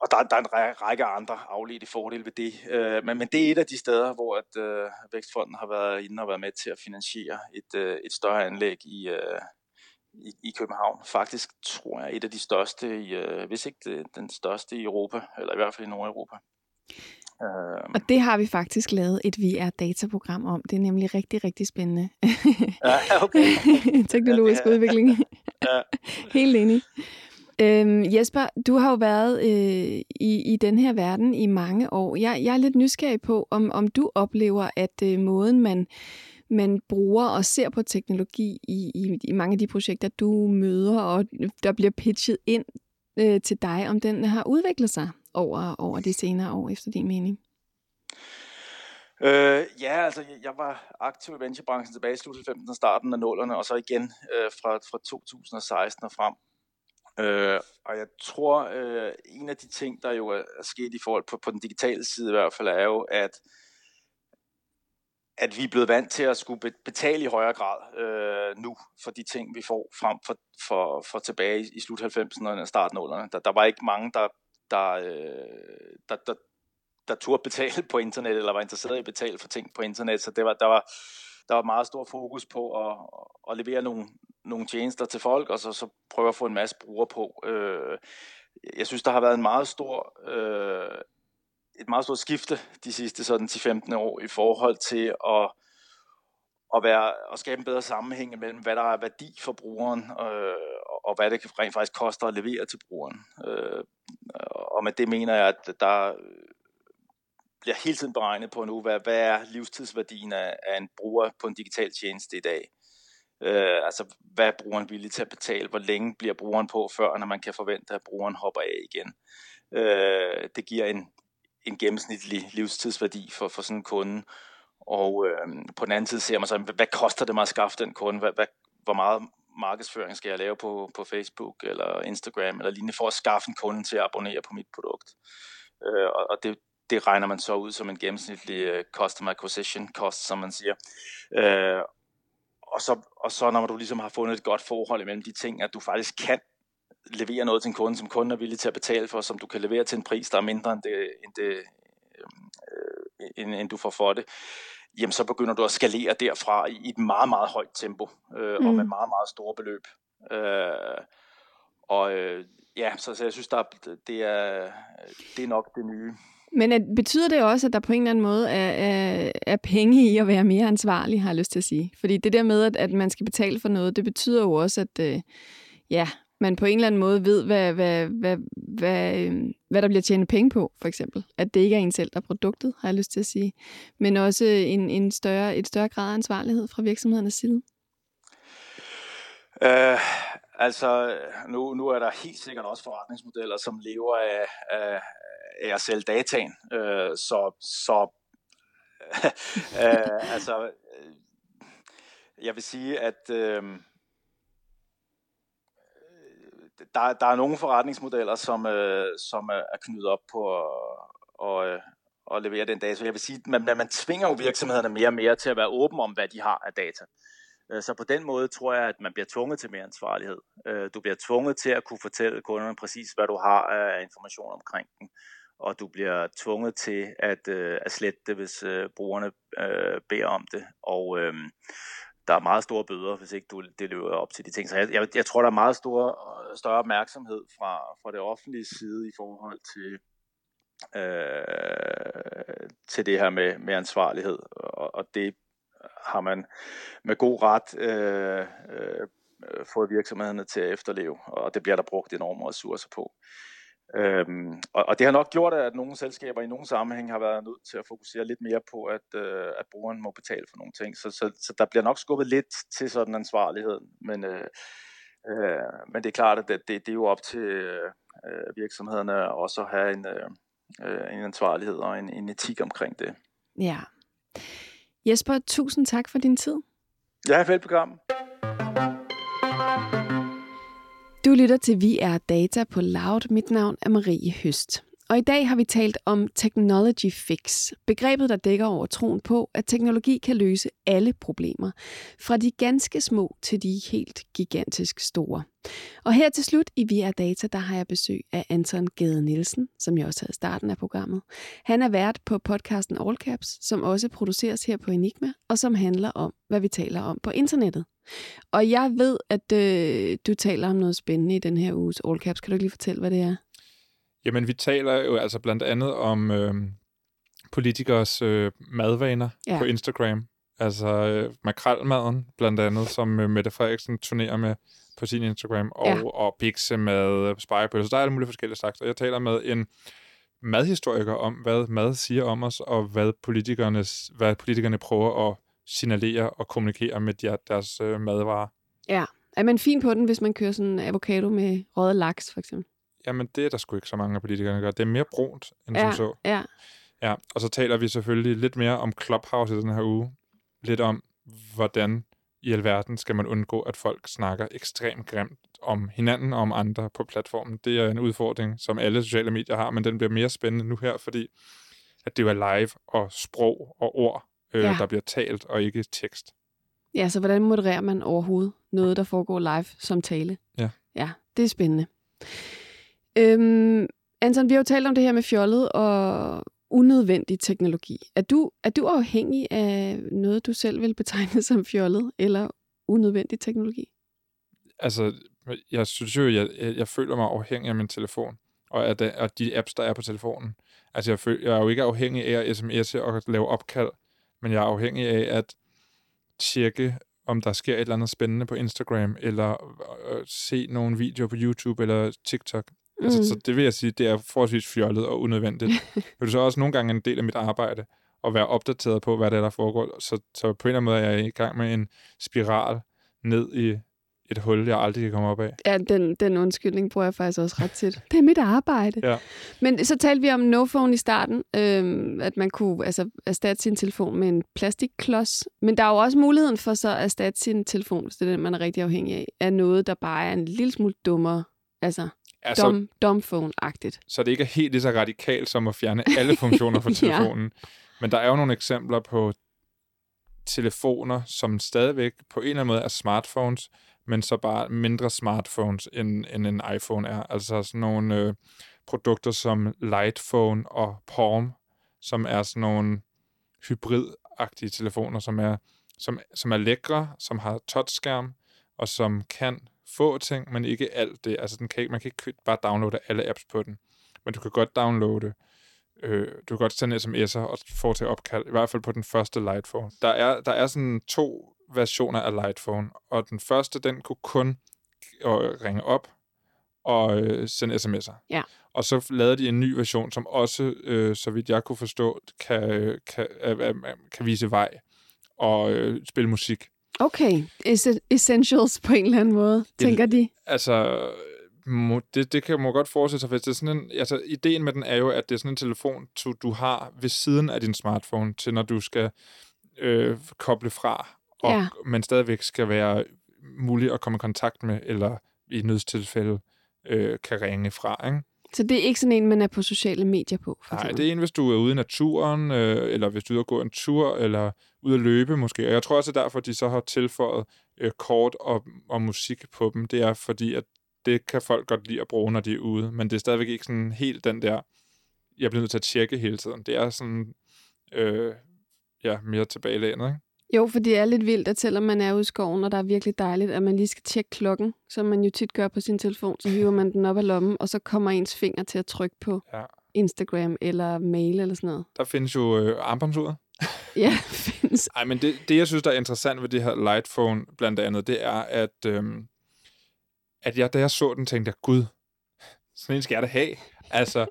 og der, der er en række andre afledte fordele ved det. Øh, men, men det er et af de steder, hvor at, øh, Vækstfonden har været inde og været med til at finansiere et, øh, et større anlæg i, øh, i, i København. Faktisk tror jeg et af de største, i, øh, hvis ikke det, den største i Europa, eller i hvert fald i Nordeuropa. Øh, og det har vi faktisk lavet et VR-dataprogram om. Det er nemlig rigtig, rigtig spændende. ja, okay. Teknologisk ja, udvikling. ja. Helt enig. Øhm, Jesper, du har jo været øh, i, i den her verden i mange år. Jeg, jeg er lidt nysgerrig på, om, om du oplever, at øh, måden, man, man bruger og ser på teknologi i, i, i mange af de projekter, du møder, og der bliver pitchet ind øh, til dig, om den har udviklet sig over, over de senere år, efter din mening. Øh, ja, altså jeg var aktiv i venturebranchen tilbage i slut 15 og starten af nullerne, og så igen øh, fra, fra 2016 og frem. Øh, og jeg tror, øh, en af de ting, der jo er, er sket i forhold på, på den digitale side i hvert fald, er jo, at at vi er blevet vant til at skulle betale i højere grad øh, nu for de ting, vi får frem for, for, for tilbage i slut 90'erne og af 0'erne. Der, der var ikke mange, der, der, øh, der, der, der turde betale på internet, eller var interesseret i at betale for ting på internet, så det var, der var der var meget stor fokus på at, at levere nogle, nogle tjenester til folk, og så, så prøve at få en masse brugere på. Øh, jeg synes, der har været en meget stor, øh, et meget stort skifte de sidste sådan 10-15 år i forhold til at, at, være, at skabe en bedre sammenhæng mellem, hvad der er værdi for brugeren, øh, og hvad det rent faktisk koster at levere til brugeren. Øh, og med det mener jeg, at der bliver hele tiden beregnet på nu, hvad, hvad er livstidsværdien af, af en bruger på en digital tjeneste i dag. Øh, altså, hvad er brugeren villig til at betale? Hvor længe bliver brugeren på, før når man kan forvente, at brugeren hopper af igen? Øh, det giver en, en gennemsnitlig livstidsværdi for, for sådan en kunde. Og øh, på den anden side ser man så, hvad koster det mig at skaffe den kunde? Hvad, hvad, hvor meget markedsføring skal jeg lave på, på Facebook eller Instagram eller lignende for at skaffe en kunde til at abonnere på mit produkt? Øh, og, og det, det regner man så ud som en gennemsnitlig uh, customer acquisition cost, som man siger. Øh, og, så, og så når du ligesom har fundet et godt forhold imellem de ting, at du faktisk kan levere noget til en kunde, som kunden er villig til at betale for, som du kan levere til en pris, der er mindre end det, end det øh, end, end du får for det, jamen så begynder du at skalere derfra i, et meget, meget højt tempo, øh, mm. og med meget, meget store beløb. Øh, og øh, ja, så, så jeg synes, der, det, er, det er nok det nye. Men at, betyder det også, at der på en eller anden måde er, er, er penge i at være mere ansvarlig, har jeg lyst til at sige? Fordi det der med, at, at man skal betale for noget, det betyder jo også, at øh, ja, man på en eller anden måde ved, hvad, hvad, hvad, hvad, øh, hvad der bliver tjent penge på, for eksempel. At det ikke er en selv, der er produktet, har jeg lyst til at sige. Men også en, en større, et større grad af ansvarlighed fra virksomhedernes side. Uh, altså, nu, nu er der helt sikkert også forretningsmodeller, som lever af, af, af at sælge dataen. Uh, så så uh, altså, jeg vil sige, at uh, der, der er nogle forretningsmodeller, som, øh, som er knyttet op på at, at, øh, at levere den data. Så jeg vil sige, at man, man tvinger jo virksomhederne mere og mere til at være åben om, hvad de har af data. Øh, så på den måde tror jeg, at man bliver tvunget til mere ansvarlighed. Øh, du bliver tvunget til at kunne fortælle kunderne præcis, hvad du har af information omkring den. Og du bliver tvunget til at, at slette det, hvis brugerne beder om det. Og der er meget store bøder, hvis ikke du det løber op til de ting. Så jeg, jeg, jeg tror, der er meget stor, øh, større opmærksomhed fra, fra det offentlige side i forhold til, øh, til det her med, med ansvarlighed. Og, og det har man med god ret øh, øh, fået virksomhederne til at efterleve, og det bliver der brugt enorme ressourcer på. Øhm, og, og det har nok gjort, at nogle selskaber i nogle sammenhæng har været nødt til at fokusere lidt mere på, at, øh, at brugeren må betale for nogle ting. Så, så, så der bliver nok skubbet lidt til sådan ansvarlighed. Men, øh, øh, men det er klart, at det, det, det er jo op til øh, virksomhederne også at have en, øh, en ansvarlighed og en, en etik omkring det. Ja. Jesper, tusind tak for din tid. Ja, velbekomme. Du lytter til Vi er Data på Loud. Mit navn er Marie Høst. Og i dag har vi talt om technology fix, begrebet der dækker over troen på, at teknologi kan løse alle problemer, fra de ganske små til de helt gigantisk store. Og her til slut i Via Data, der har jeg besøg af Anton Gade Nielsen, som jeg også havde i starten af programmet. Han er vært på podcasten All Caps, som også produceres her på Enigma, og som handler om, hvad vi taler om på internettet. Og jeg ved, at øh, du taler om noget spændende i den her uges All Caps. Kan du ikke lige fortælle, hvad det er? Jamen, vi taler jo altså blandt andet om øh, politikers øh, madvaner ja. på Instagram. Altså øh, makrelmaden, blandt andet, som øh, Mette Frederiksen turnerer med på sin Instagram, og, ja. og pikse med spejepølser. Der er alle mulige forskellige slags. Og jeg taler med en madhistoriker om, hvad mad siger om os, og hvad, politikernes, hvad politikerne prøver at signalere og kommunikere med de, deres øh, madvarer. Ja. Er man fin på den, hvis man kører sådan en avocado med røget laks, for eksempel? Jamen det er der sgu ikke så mange af politikerne, der gør. Det er mere brunt, end ja, som så. Ja. ja. Og så taler vi selvfølgelig lidt mere om Clubhouse i den her uge. Lidt om, hvordan i alverden skal man undgå, at folk snakker ekstremt grimt om hinanden og om andre på platformen. Det er en udfordring, som alle sociale medier har, men den bliver mere spændende nu her, fordi at det jo er live og sprog og ord, øh, ja. der bliver talt og ikke tekst. Ja, så hvordan modererer man overhovedet noget, der foregår live som tale? Ja. Ja, det er spændende. Øhm, Anton, vi har jo talt om det her med fjollet og unødvendig teknologi. Er du, er du afhængig af noget, du selv vil betegne som fjollet eller unødvendig teknologi? Altså, jeg synes jo, jeg, jeg, jeg føler mig afhængig af min telefon og af, de, og de apps, der er på telefonen. Altså, jeg, føler, jeg er jo ikke afhængig af at sms'e og lave opkald, men jeg er afhængig af at tjekke, om der sker et eller andet spændende på Instagram, eller øh, øh se nogle videoer på YouTube eller TikTok. Mm. Altså, så det vil jeg sige, det er forholdsvis fjollet og unødvendigt. det er så også nogle gange en del af mit arbejde, at være opdateret på, hvad det er, der foregår. Så, så på en eller anden måde er jeg i gang med en spiral ned i et hul, jeg aldrig kan komme op af. Ja, den, den undskyldning bruger jeg faktisk også ret tit. Det er mit arbejde. Ja. Men så talte vi om no phone i starten, øhm, at man kunne altså, erstatte sin telefon med en plastikklods. Men der er jo også muligheden for så at erstatte sin telefon, hvis det er den, man er rigtig afhængig af, af noget, der bare er en lille smule dummere. Altså, Altså, Dom, domphone-agtigt. Så det ikke er helt lige så radikalt som at fjerne alle funktioner fra telefonen. ja. Men der er jo nogle eksempler på telefoner, som stadigvæk på en eller anden måde er smartphones, men så bare mindre smartphones, end, end en iPhone er. Altså sådan nogle øh, produkter som Lightphone og Palm, som er sådan nogle hybridagtige telefoner, som er, som, som er lækre, som har touchskærm, og som kan få ting, men ikke alt det. Altså, den kan ikke, man kan ikke bare downloade alle apps på den. Men du kan godt downloade, øh, du kan godt sende sms'er og foretage opkald, i hvert fald på den første Lightphone. Der er, der er sådan to versioner af Lightphone, og den første, den kunne kun øh, ringe op og øh, sende sms'er. Ja. Og så lavede de en ny version, som også, øh, så vidt jeg kunne forstå, kan, kan, øh, kan vise vej og øh, spille musik. Okay, es- essentials på en eller anden måde, tænker de. Altså, må, det, det kan man godt forestille sig, hvis det er sådan en, altså, ideen med den er jo, at det er sådan en telefon, du, du har ved siden af din smartphone, til når du skal øh, koble fra, og, Ja. men stadigvæk skal være muligt at komme i kontakt med, eller i nødstilfælde øh, kan ringe fra, ikke? Så det er ikke sådan en, man er på sociale medier på, for Nej, det er en, hvis du er ude i naturen, øh, eller hvis du er ude at gå en tur, eller ude at løbe måske. Og jeg tror også, at derfor, de så har tilføjet øh, kort og, og musik på dem. Det er fordi, at det kan folk godt lide at bruge, når de er ude. Men det er stadigvæk ikke sådan helt den der, jeg bliver nødt til at tjekke hele tiden. Det er sådan, øh, ja, mere tilbagelænet, ikke? Jo, for det er lidt vildt, at selvom man er ude i skoven, og der er virkelig dejligt, at man lige skal tjekke klokken, som man jo tit gør på sin telefon, så hiver man den op af lommen, og så kommer ens finger til at trykke på Ja. Instagram eller mail eller sådan noget. Der findes jo øh, armbåndsuret. Ja, findes. Ej, men det, det, jeg synes, der er interessant ved det her Lightphone, blandt andet, det er, at, øhm, at jeg, da jeg så den, tænkte jeg, gud, sådan en skal jeg da have. Altså,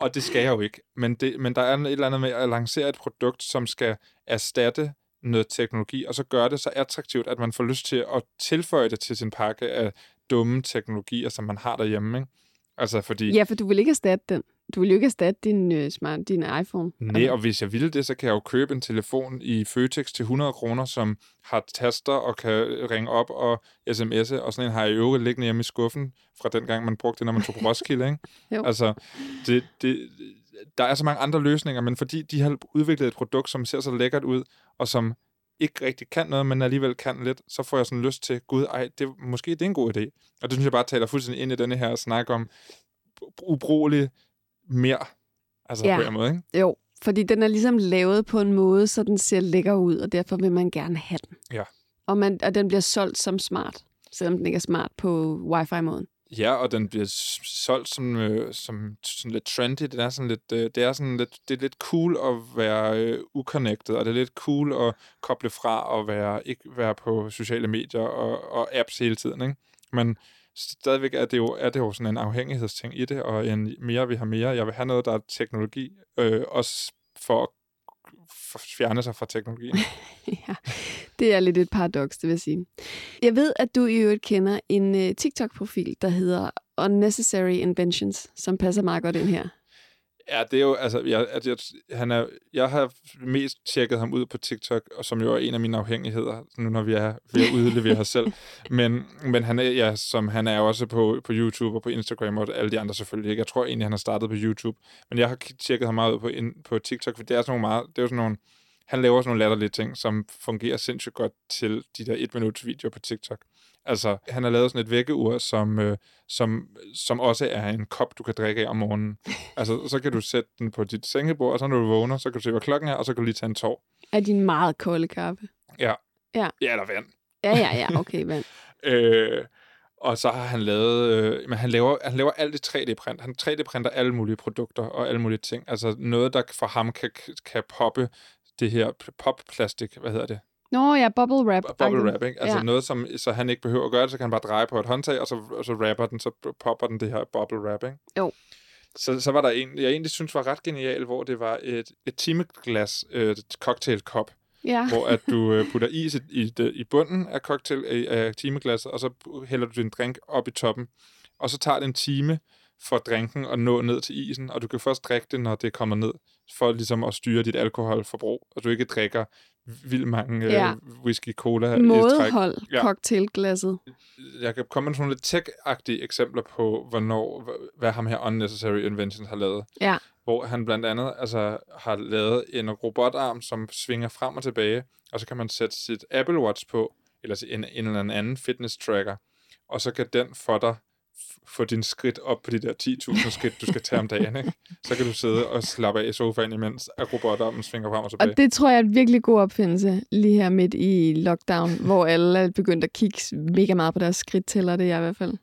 og det skal jeg jo ikke. Men, det, men der er et eller andet med at lancere et produkt, som skal erstatte noget teknologi, og så gøre det så attraktivt, at man får lyst til at tilføje det til sin pakke af dumme teknologier, som man har derhjemme. Ikke? Altså, fordi... Ja, for du vil ikke erstatte den. Du vil jo ikke erstatte din, øh, smart, din iPhone. Nej, og hvis jeg ville det, så kan jeg jo købe en telefon i Føtex til 100 kroner, som har taster og kan ringe op og sms'e, og sådan en har jeg i øvrigt liggende hjemme i skuffen fra den gang, man brugte det, når man tog på Roskilde, ikke? Jo. Altså, det, det, der er så mange andre løsninger, men fordi de har udviklet et produkt, som ser så lækkert ud, og som ikke rigtig kan noget, men alligevel kan lidt, så får jeg sådan lyst til, gud, ej, det, måske det er en god idé. Og det synes jeg bare taler fuldstændig ind i denne her snak om ubrugelig mere. Altså Ja. på en måde, ikke? Jo, fordi den er ligesom lavet på en måde, så den ser lækker ud, og derfor vil man gerne have den. Ja. Og, man, og den bliver solgt som smart, selvom den ikke er smart på wifi-måden. Ja, og den bliver solgt som, øh, som sådan lidt trendy. Det er sådan lidt, øh, det er sådan lidt, det er lidt cool at være øh, uconnected, og det er lidt cool at koble fra og være, ikke være på sociale medier og, og apps hele tiden, ikke? Men stadigvæk er det, jo, er det jo sådan en afhængighedsting i det, og en mere vi har mere. Jeg vil have noget, der er teknologi, øh, også for at fjerne sig fra teknologien. ja, det er lidt et paradoks, det vil jeg sige. Jeg ved, at du i øvrigt kender en uh, TikTok-profil, der hedder Unnecessary Inventions, som passer meget godt ind her. Ja, det er jo, altså, jeg, at jeg, han er, jeg har mest tjekket ham ud på TikTok, og som jo er en af mine afhængigheder, nu når vi er ved at udlevere os selv. Men, men han er, ja, som han er også på, på YouTube og på Instagram, og alle de andre selvfølgelig ikke. Jeg tror egentlig, han har startet på YouTube. Men jeg har tjekket ham meget ud på, in, på TikTok, for det er sådan nogle meget, det er jo sådan nogle, han laver sådan nogle latterlige ting, som fungerer sindssygt godt til de der et minuts videoer på TikTok. Altså, han har lavet sådan et vækkeur, som, øh, som, som også er en kop, du kan drikke af om morgenen. Altså, så kan du sætte den på dit sengebord, og så når du vågner, så kan du se, hvad klokken er, og så kan du lige tage en tår. Er din meget kolde kaffe? Ja. Ja. Ja, eller vand. Ja, ja, ja, okay, vand. Øh, og så har han lavet, øh, men han laver, han laver alt i 3D-print. Han 3D-printer alle mulige produkter og alle mulige ting. Altså noget, der for ham kan, kan poppe det her pop-plastik, hvad hedder det? Nå ja, bubble wrap. Bubble wrap, ikke? Altså Ja. noget, som, så han ikke behøver at gøre det, så kan han bare dreje på et håndtag, og så, og så rapper den, så popper den det her bubble wrap, ikke? Jo. Så, så var der en, jeg egentlig synes var ret genial, hvor det var et, et timeglas øh, cocktailkop, Ja. hvor at du øh, putter is i, i, i bunden af cocktail af, af timeglasset, og så hælder du din drink op i toppen. Og så tager det en time for drinken at nå ned til isen, og du kan først drikke det, når det kommer ned, for ligesom at styre dit alkoholforbrug, og du ikke drikker vildt mange øh, Ja. whisky, cola i træk. Mådehold Ja. cocktailglasset. Jeg kan komme med nogle lidt tech-agtige eksempler på, hvornår, hva- hvad ham her Unnecessary Inventions har lavet. Ja. Hvor han blandt andet altså, har lavet en robotarm, som svinger frem og tilbage, og så kan man sætte sit Apple Watch på, eller en, en eller anden fitness tracker, og så kan den for dig få din skridt op på de der 10.000 skridt, du skal tage om dagen. Ikke? Så kan du sidde og slappe af i sofaen, imens at robotarmen svinger frem og tilbage. Og det tror jeg er et virkelig god opfindelse, lige her midt i lockdown, hvor alle er begyndt at kigge mega meget på deres skridttæller, det er jeg i hvert fald.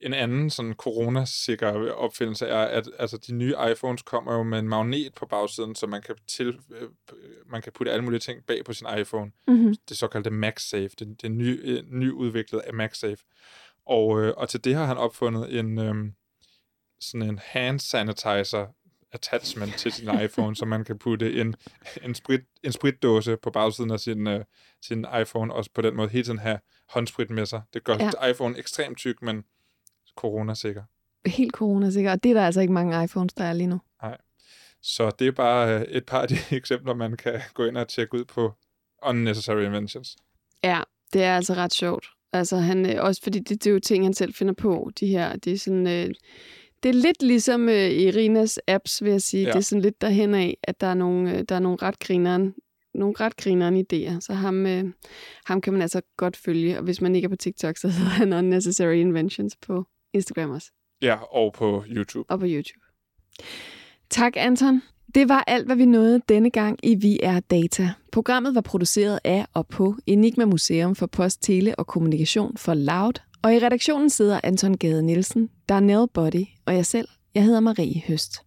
En anden sådan coronasikker opfindelse er, at altså, de nye iPhones kommer jo med en magnet på bagsiden, så man kan, til, øh, man kan putte alle mulige ting bag på sin iPhone. Mm-hmm. Det såkaldte MagSafe. Det, det ny, øh, nyudviklet af MagSafe. Og, øh, og til det har han opfundet en øh, sådan en hand sanitizer attachment til sin iPhone, så man kan putte en, en, sprit, en spritdåse på bagsiden af sin, øh, sin iPhone, og på den måde hele tiden have håndsprit med sig. Det gør ja. iPhone ekstremt tyk, men coronasikker. Helt coronasikker, og det er der altså ikke mange iPhones, der er lige nu. Nej. Så det er bare øh, et par af de eksempler, man kan gå ind og tjekke ud på Unnecessary Inventions. Ja, det er altså ret sjovt. Altså han, øh, også fordi det, det er jo ting, han selv finder på, de her. Det er sådan... Øh, det er lidt ligesom øh, Irinas apps, vil jeg sige. Ja. Det er sådan lidt derhen af, at der er nogle, øh, der er nogle ret grineren, nogle ret grineren idéer. Så ham, øh, ham kan man altså godt følge. Og hvis man ikke er på TikTok, så hedder han Unnecessary Inventions på Instagram også. Ja, og på YouTube. Og på YouTube. Tak, Anton. Det var alt, hvad vi nåede denne gang i Vi er Data. Programmet var produceret af og på Enigma Museum for Post, Tele og Kommunikation for Loud. Og i redaktionen sidder Anton Gade Nielsen, Darnell Body og jeg selv. Jeg hedder Marie Høst.